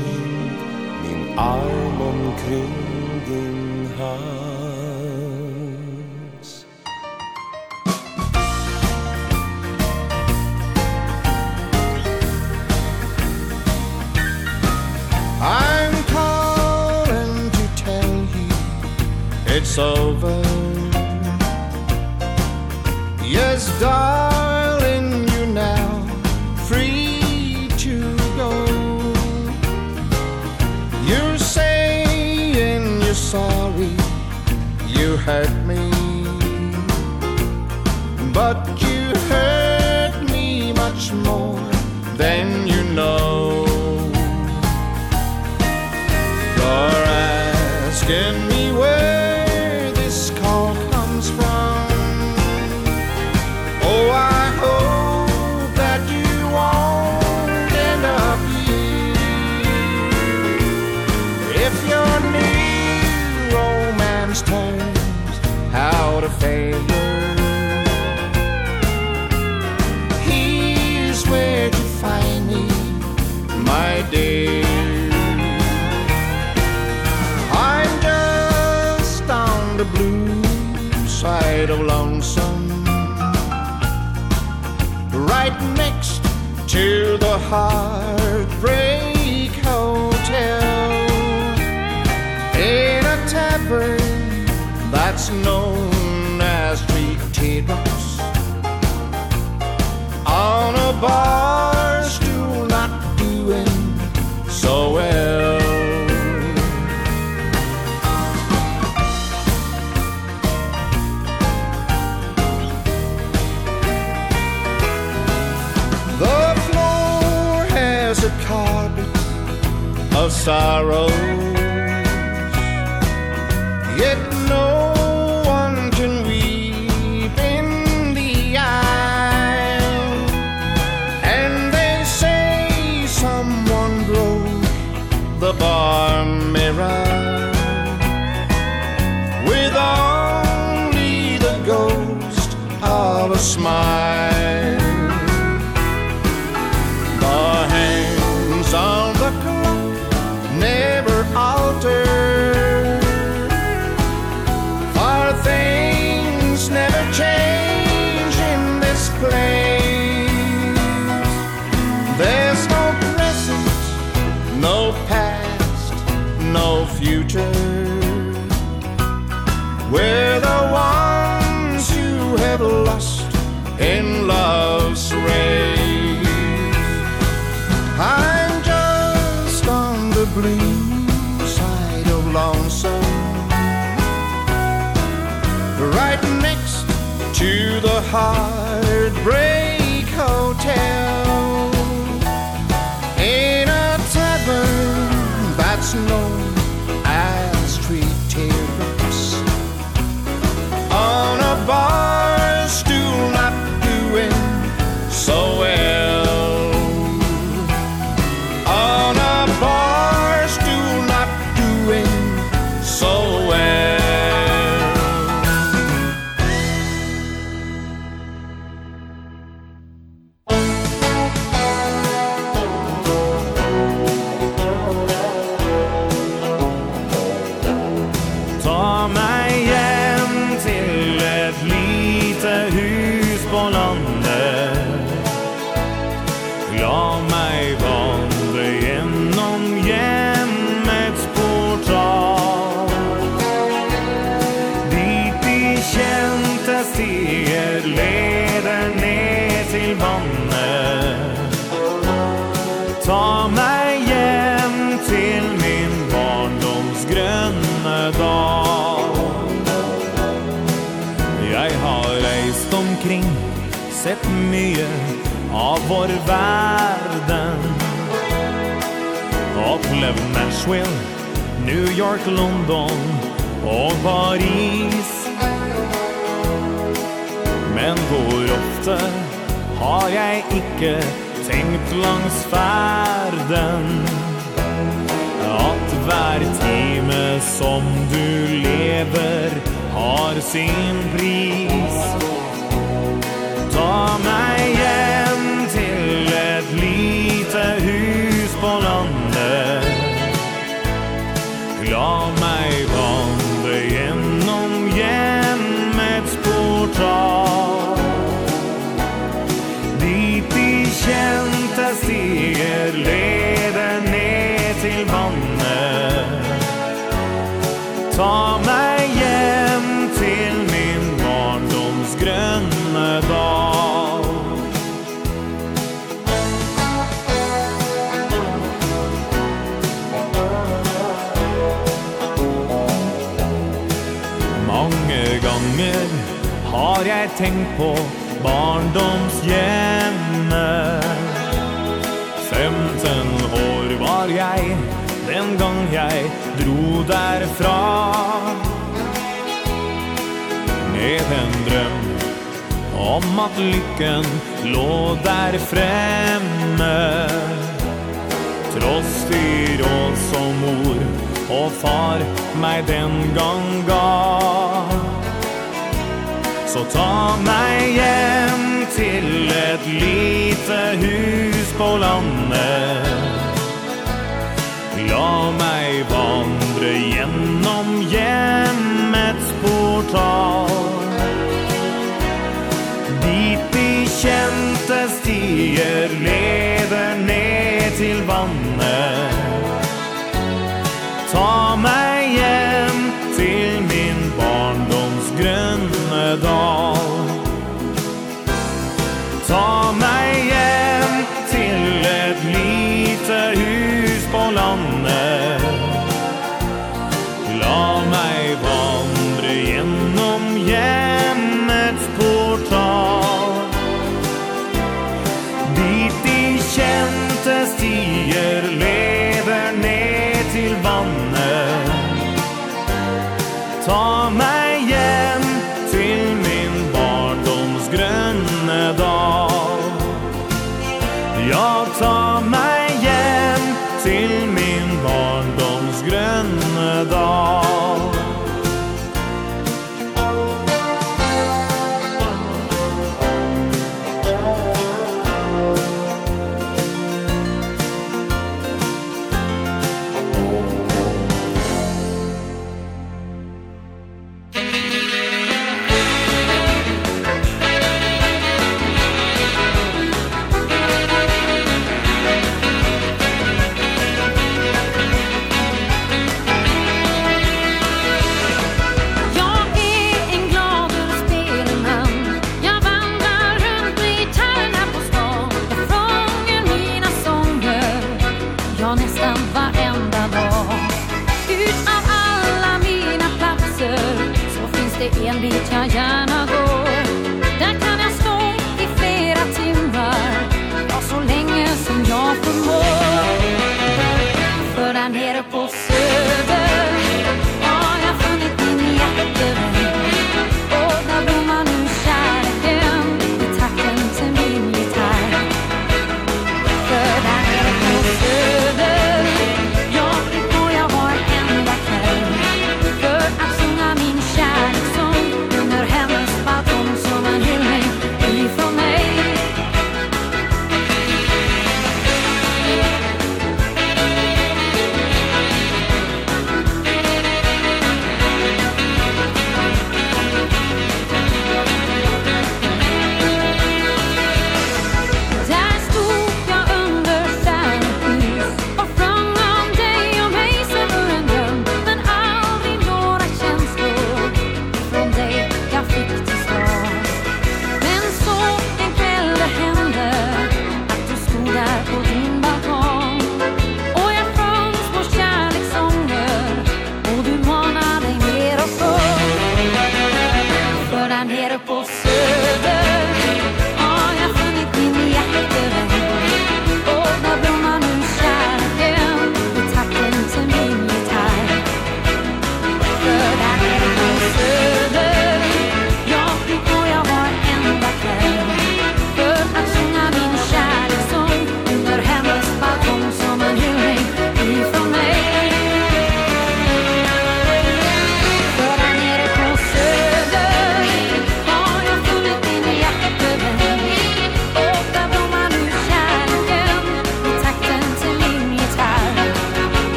sorrow.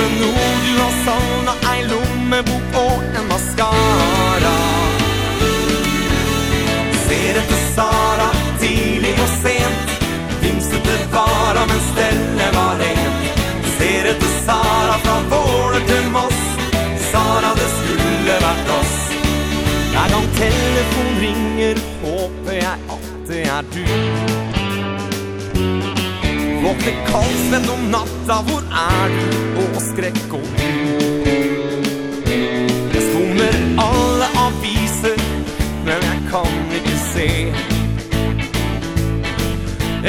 tusen ord Du har savnet ei lommebok og en mascara Ser etter Sara, tidlig og sent. Vimsete vara, men stellet var rent. Ser etter Sara fra våre til Moss. Sara, det skulle vært oss. Hver gang telefon ringer, håper jeg at det er du. Og til kaldsvenn om natta, hvor er du? Og skrekk og du Jeg skummer alle aviser, men jeg kan ikke se.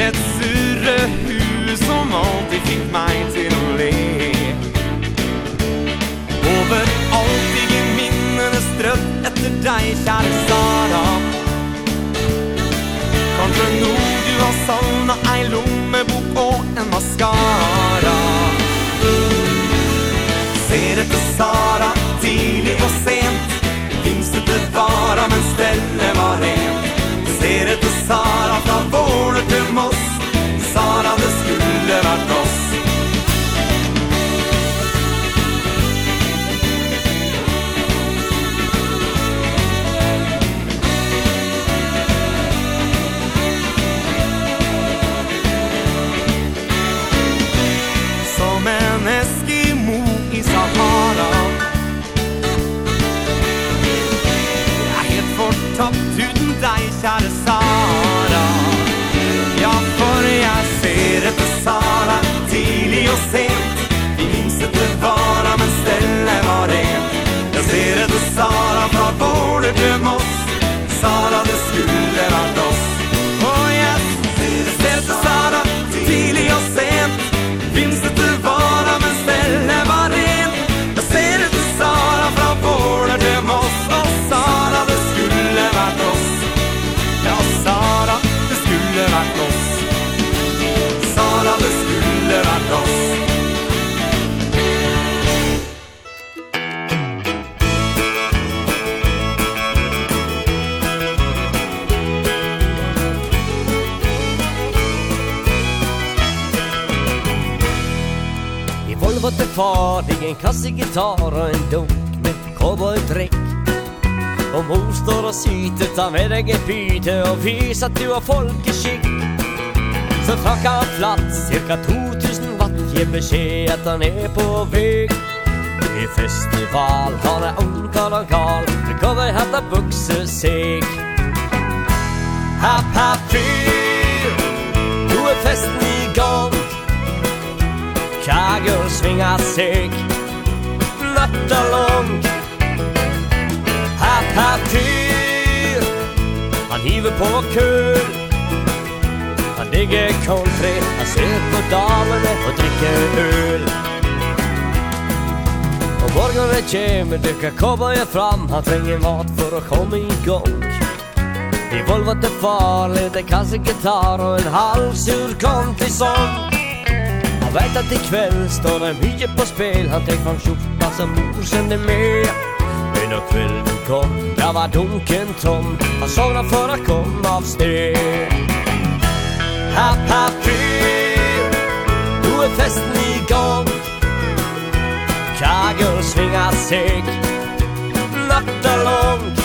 Et surre hus som alltid fikk meg til å le. Over alt ligger minnene strødd etter deg, kjære Sara. har savna ei lommebok og en mascara Ser etter Sara, tidlig og sent. Vimset bevara, men stellet var rent. Ser etter Sara tomt Uten deg, kjære Sara. Ja, for jeg ser etter Sara. Tidlig og sent Vi minset det vara, men stellet var rent. Jeg ser etter Sara fra Vårde til Moss. Sara, det skulle vært oss far i en kasse gitarr og en dunk med cowboydräkt Og mor står og syter, ta med deg en byte og vis at du har folkeskikk. Så trakk han flatt, cirka 2000 watt, gir beskjed at han er på vek I festival, han er ung, kall han kall, du kommer hette buksesek Happ, happ, fyr, nå er festen i gang. Kaggen svinga sig. Natta lång Hatt hatt tyr. Han hiver på kul. Han digger country Han ser på damene og drikker øl. Og morgen det kjem Dukka kobber fram. Han trenger mat for å komme i gang. I Volvo det farlig Det kan sikkert Og en halv sur country sång Han vet att ikväll står det mycket på spel. Han tänk fram tjockpass som mor kände med. Men när kvällen kom, där var dunken tom. Han saknade för att komma av sted. Happ, happ, fyr Nu är festen igång Kagel svingar sig Natta långt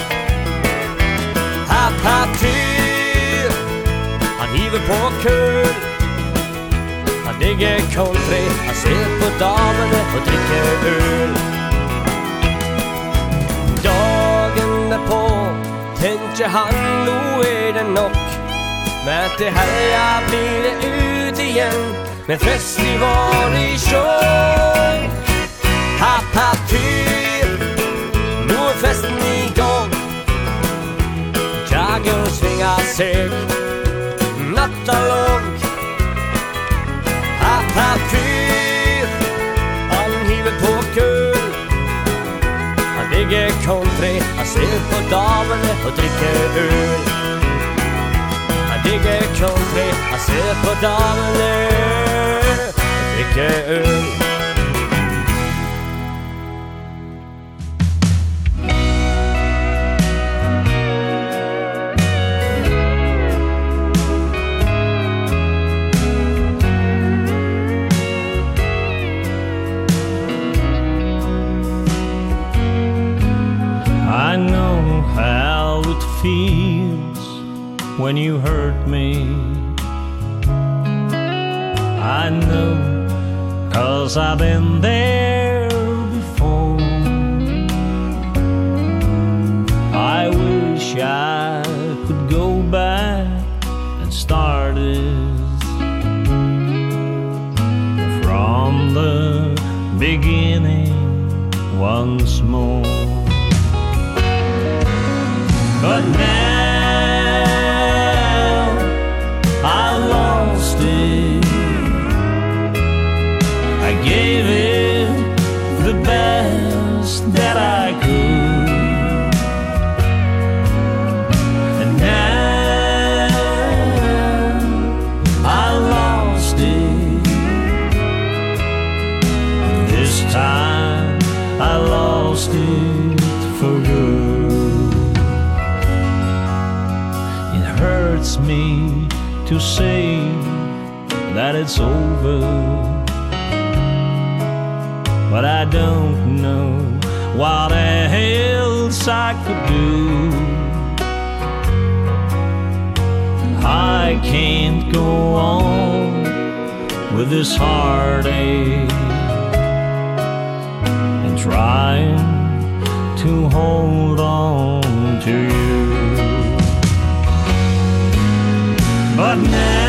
Happ, happ, fyr Han hiver på kul ligger kolfri Han ser på damene og drikker øl. Dagen er på. Tenker han nå er det nok. Men at det her blir det ut igjen. Men festival i sjøen. Happ, happ, Nå er festen i gang. Jagger svingar seg. Natta lång Han fyr Han hiver på kul Han ligger country Han ser på damene og drikker øl Han ligger country Han ser på damene og drikker øl when you hurt me. I know cause I've been there before. I wish I could go back and start it from the beginning once more. But now what else I could do. I can't go on with this heartache and trying to hold on to you. But now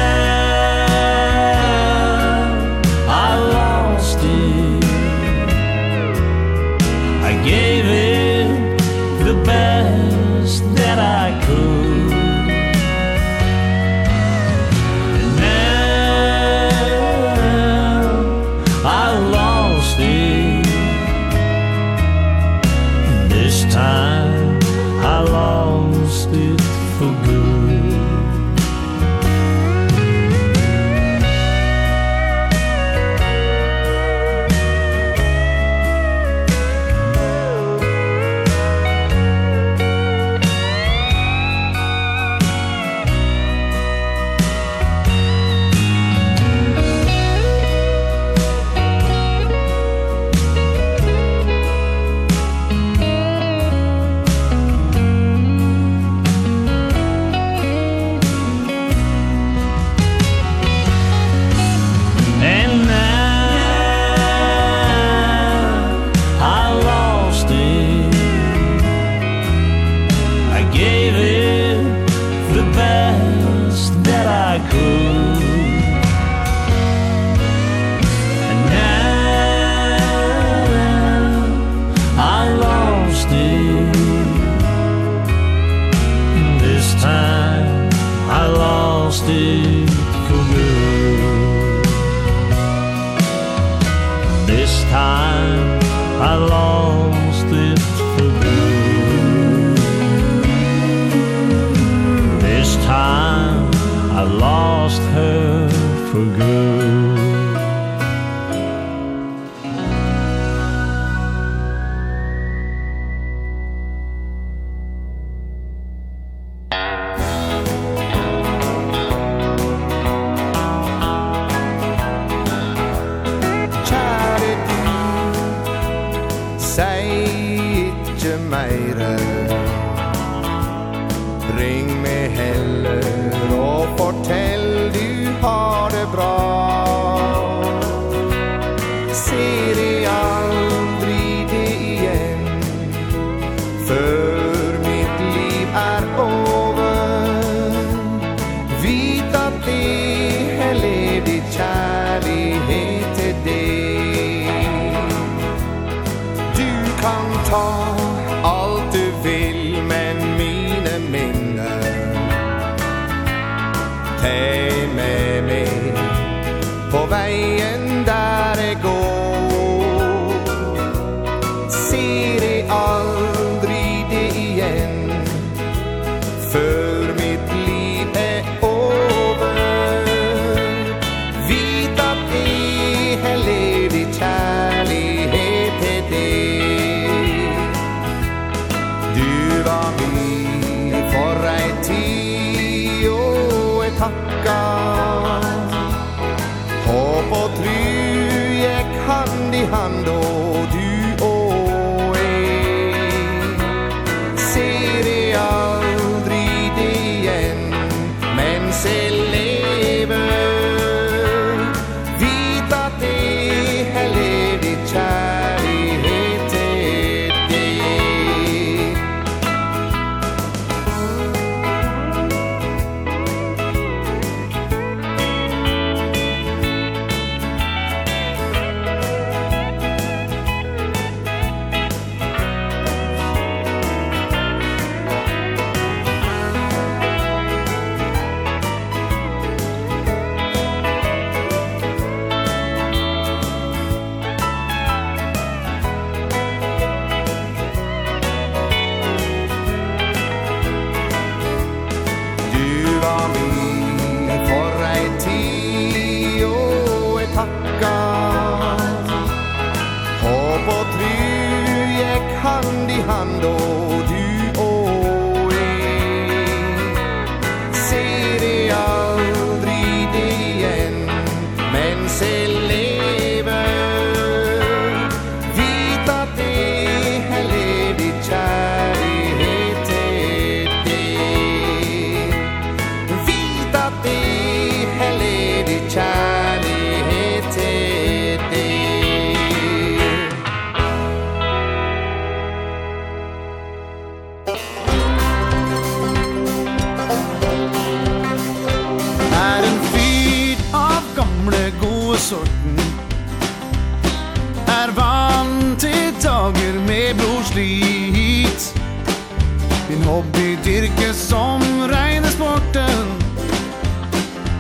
condo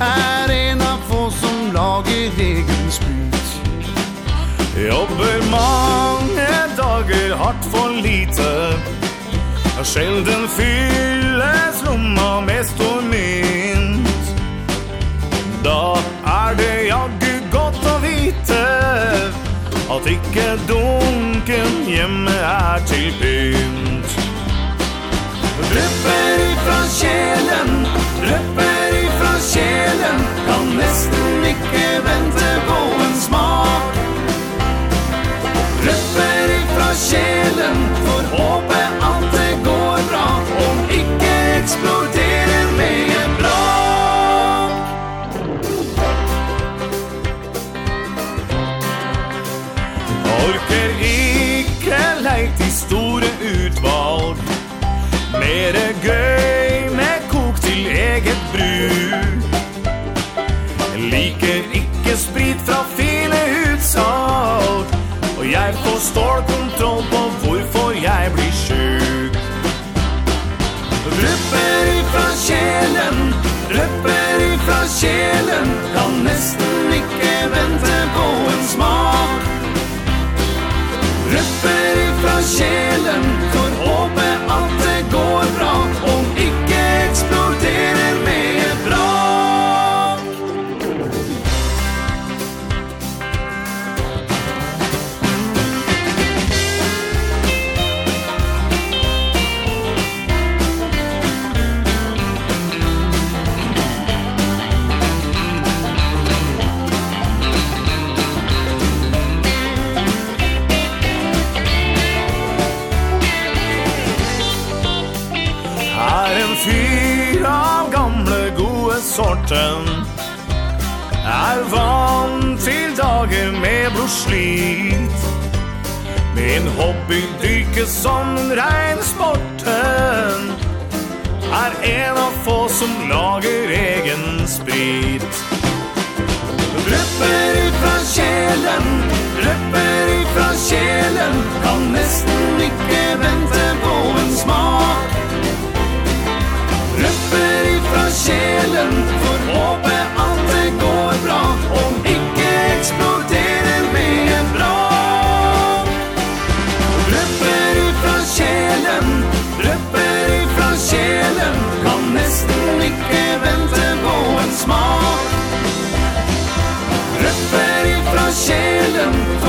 er en av få som lager egen spyt Jobber mange dager hardt for lite. Sjelden fylles lomma med stor mynt Da er det jaggu godt å vite. At ikke dunken hjemme er til pynt. Røpper ifra kjelen Røpper sjelen kan nesten ikke vente på en smak. Røpper ifra sjelen for håpet at det går bra Om ikke eksploderer med en bra Orker ikke leit i store utvalg. Mere gøy eget bruk. Liker ikke sprit fra fine utsalg Og jeg får stålkontroll på hvorfor jeg blir sjuk Røpper ifra kjelen, røpper ifra kjelen. Kan nesten ikke vente på en smak. Røpper ifra kjelen, får håpe at det går bra. och slit. Med en hobby dyker som regnsporten Er en av få som lager egen sprit. Røpper ut fra kjelen Røpper ut fra kjelen. Kan nesten ikke vente på en smak. Røpper ut fra For åpen Schilden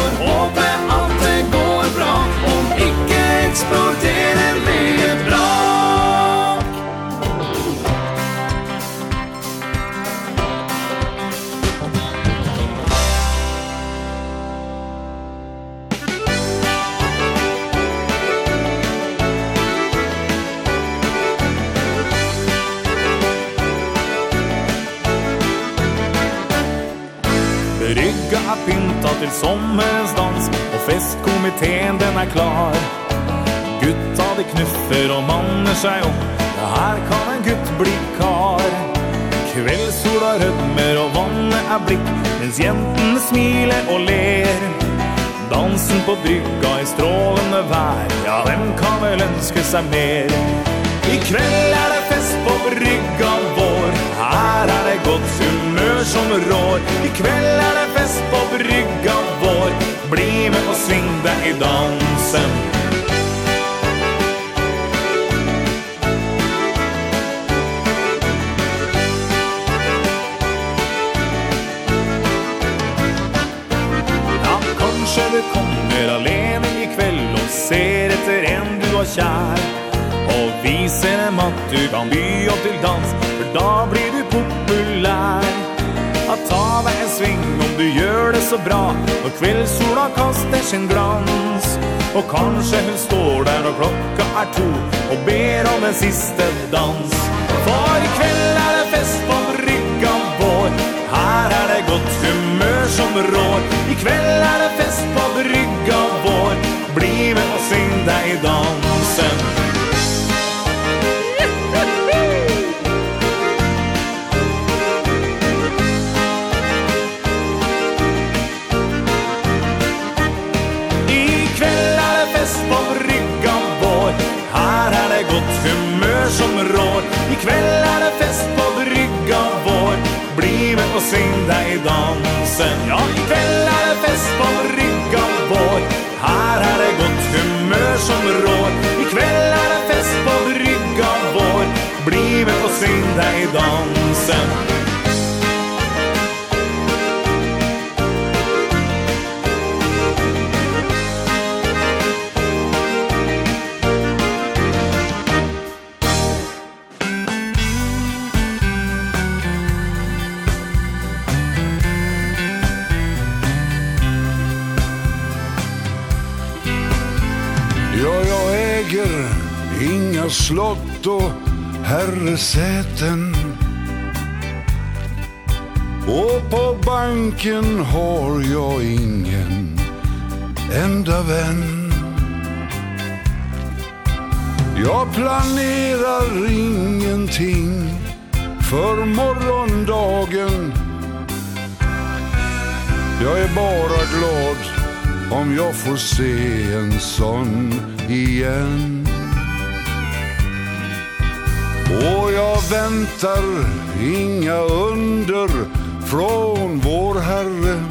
till sommarens dans Och festkomiteen den er klar. Gutta de knuffer och manner sig opp. Ja, her kan en gutt bli kar. Kveldsola rødmer og vannet er blikk Mens jentene smiler og ler. Dansen på brygga i strålende vær Ja, hvem kan vel ønske seg mer? I kveld er det fest på brygga her er det godt humør som rår. I kveld er det fest på brygga vår. Bli med på sving deg i dansen. Ja, kanskje du kommer alene i kveld Og ser etter en du har kjær Og viser dem at du kan by opp til dans For da blir det så bra. Når kveldssola kaster sin glans. Og kanskje hun står der når klokka er to Og ber om en siste dans. For i kveld er det fest på brygga vår. Her er det godt humør som rår. I kveld er det fest på brygga vår. Bli med og syng deg i dansen. som rår Ikväll är det fest på brygga vår. Bli med och syng dig dansen. Ja, ikväll är det fest på brygga vår. Här är det gott humör som rår Ikväll är det fest på brygga vår. Bli med och syng dig dansen. slott och herresäten Och på banken har jag ingen enda vän Jag planerar ingenting för morgondagen Jag är bara glad om jag får se en sån igen Och jag väntar inga under från vår Herre.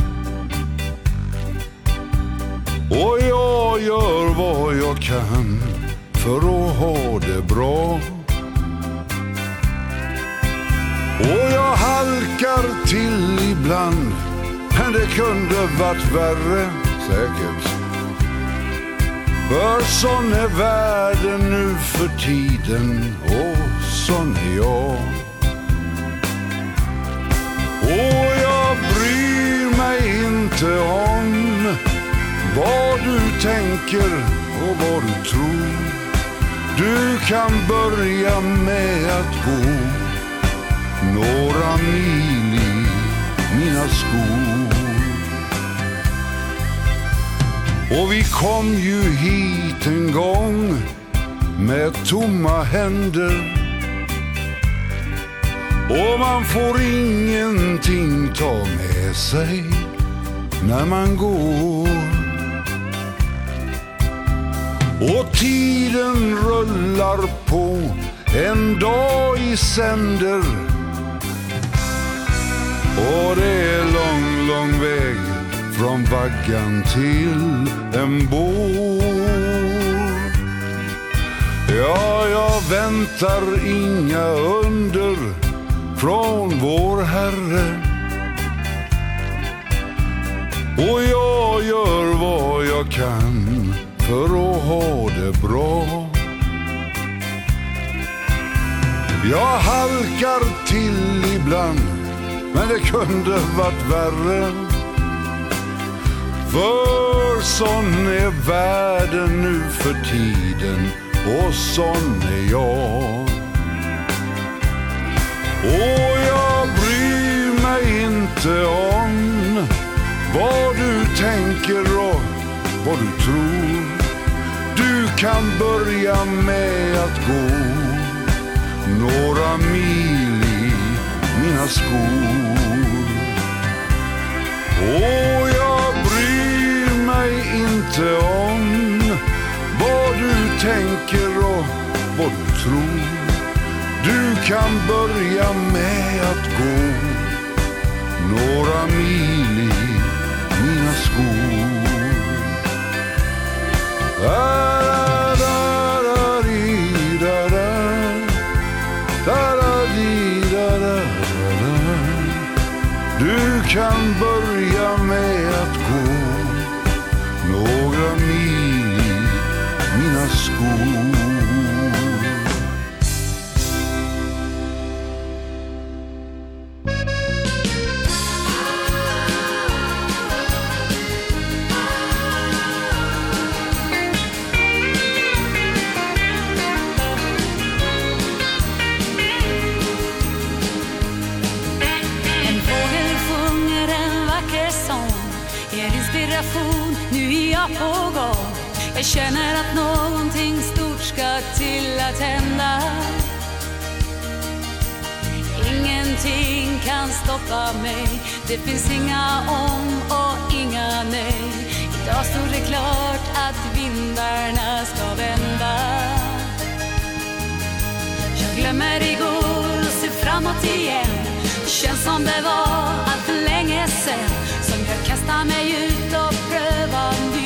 Och jag gör vad jag kan för att ha det bra. Och jag halkar till ibland Men det kunde varit värre, säkert. För sån är världen nu för tiden och som jag Och jag bryr mig inte om Vad du tänker och vad du tror. Du kan börja med att gå Några mil i mina skor Och vi kom ju hit en gång Med tomma händer Och man får ingenting ta med sig När man går. Och tiden rullar på En dag i sänder. Och det är lång, lång väg Från vaggan till en bår Ja, jag väntar inga under från vår Herre. Och jag gör vad jag kan för att ha det bra. Jag halkar till ibland Men det kunde varit värre. För sån är världen nu för tiden Och sån är jag. Och jag bryr mig inte om Vad du tänker och vad du tror. Du kan börja med att gå Några mil i mina skor. Och jag bryr mig inte om Vad du tänker och vad du tror. Du kan börja med att gå Några mil i mina skor. Da da da di da da Da da di da da da Du kan börja med att gå Några mil i mina skor. på gång Jag känner att någonting stort ska till att hända. Ingenting kan stoppa mig. Det finns inga om och inga nej. Idag står det klart att vindarna ska vända. Jag glömmer igår och ser framåt igen. Det känns som det var allt länge sen Som jag kastar mig ut och prövar mig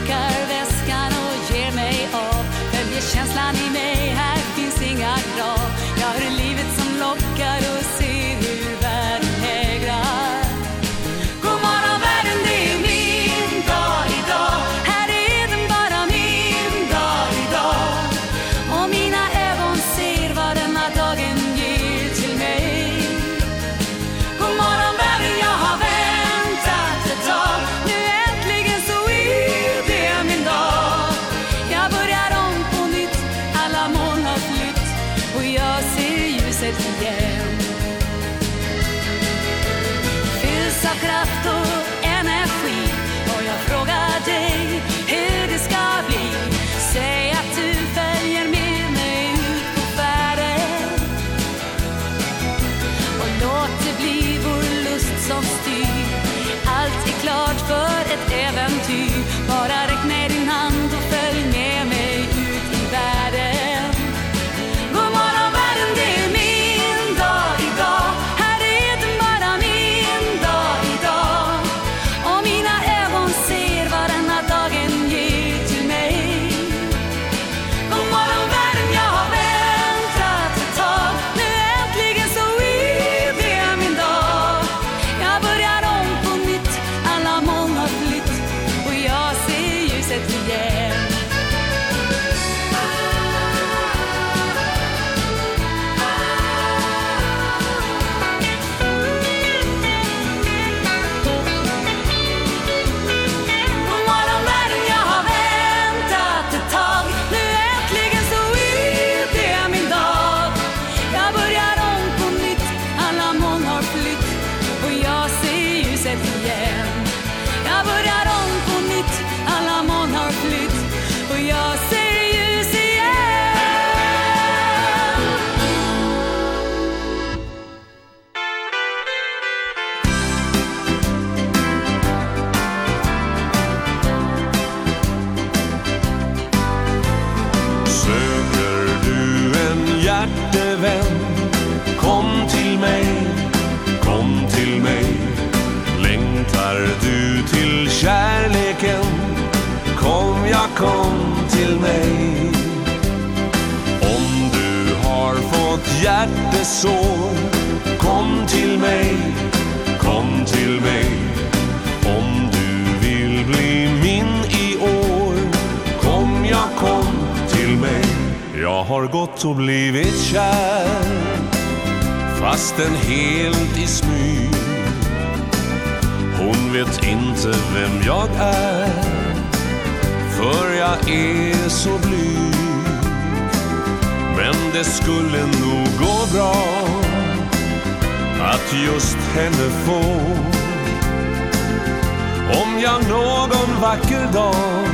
packar väskan och ger mig av. Följer känslan i mig. har gått och blivit kär Fastän helt i smyg. Hon vet inte vem jag är För jag är så blyg. Men det skulle nog gå bra Att just henne få. Om jag någon vacker dag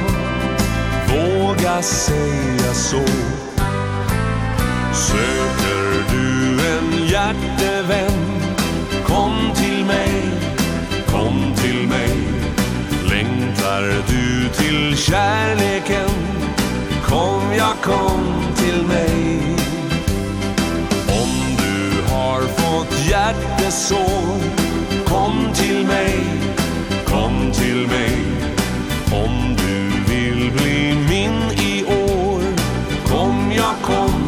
Våga säga så. Söker du en hjärtevän? Kom till mig, kom till mig. Längtar du till kärleken? Kom, ja kom till mig. Om du har fått hjärtesår Kom till mig, kom till mig. Om du vill bli min i år Kom, ja kom.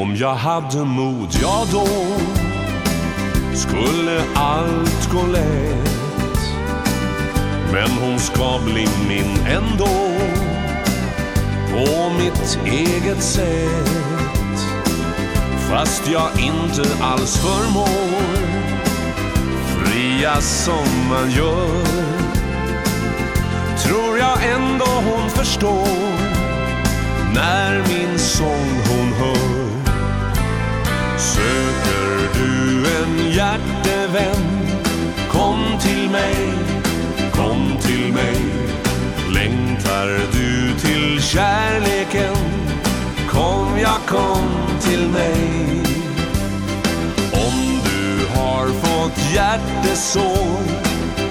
Om jag hade mod, ja då Skulle allt gå lätt. Men hon ska bli min ändå På mitt eget sätt. Fast jag inte alls förmår Fria som man gör. Tror jag ändå hon förstår När min sång hon hör. Söker du en hjärtevän? Kom till mig, kom till mig. Längtar du till kärleken? Kom, ja kom till mig. Om du har fått hjärtesår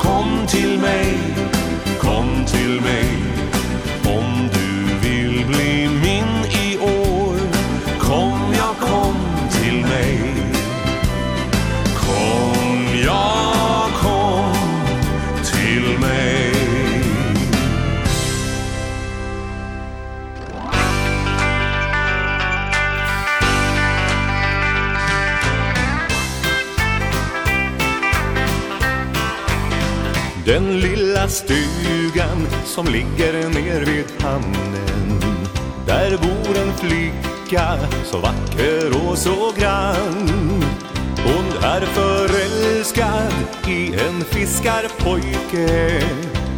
Kom till mig, kom till mig. Om du vill bli min Den lilla stugan som ligger ner vid hamnen. Där bor en flicka så vacker och så grann. Hon är förälskad i en fiskarpojke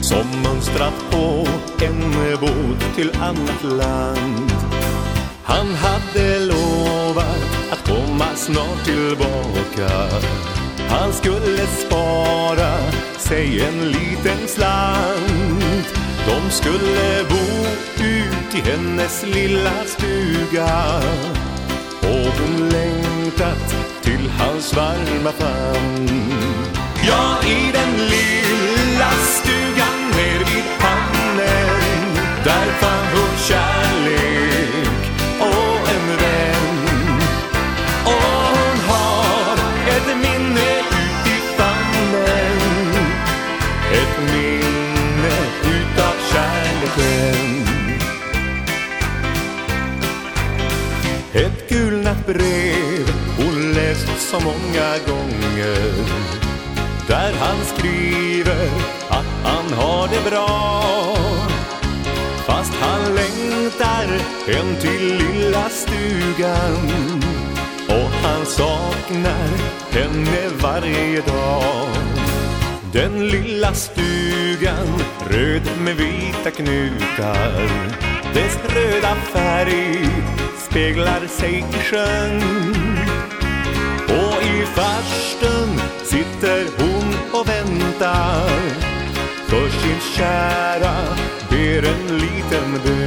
Som mönstrat på en båt till annat land. Han hade lovat att komma snart tillbaka. Han skulle spara sig en liten slant. De skulle bo ut i hennes lilla stuga. Och hon längtat till hans varma famn. Ja, i den lilla stuga så många gånger. Där han skriver att han har det bra. Fast han längtar hem till lilla stugan. Och han saknar henne varje dag. Den lilla stugan röd med vita knutar. Dess röda färg speglar sig i sjön i farstun sitter hon och väntar. För sin kära ber en liten bön.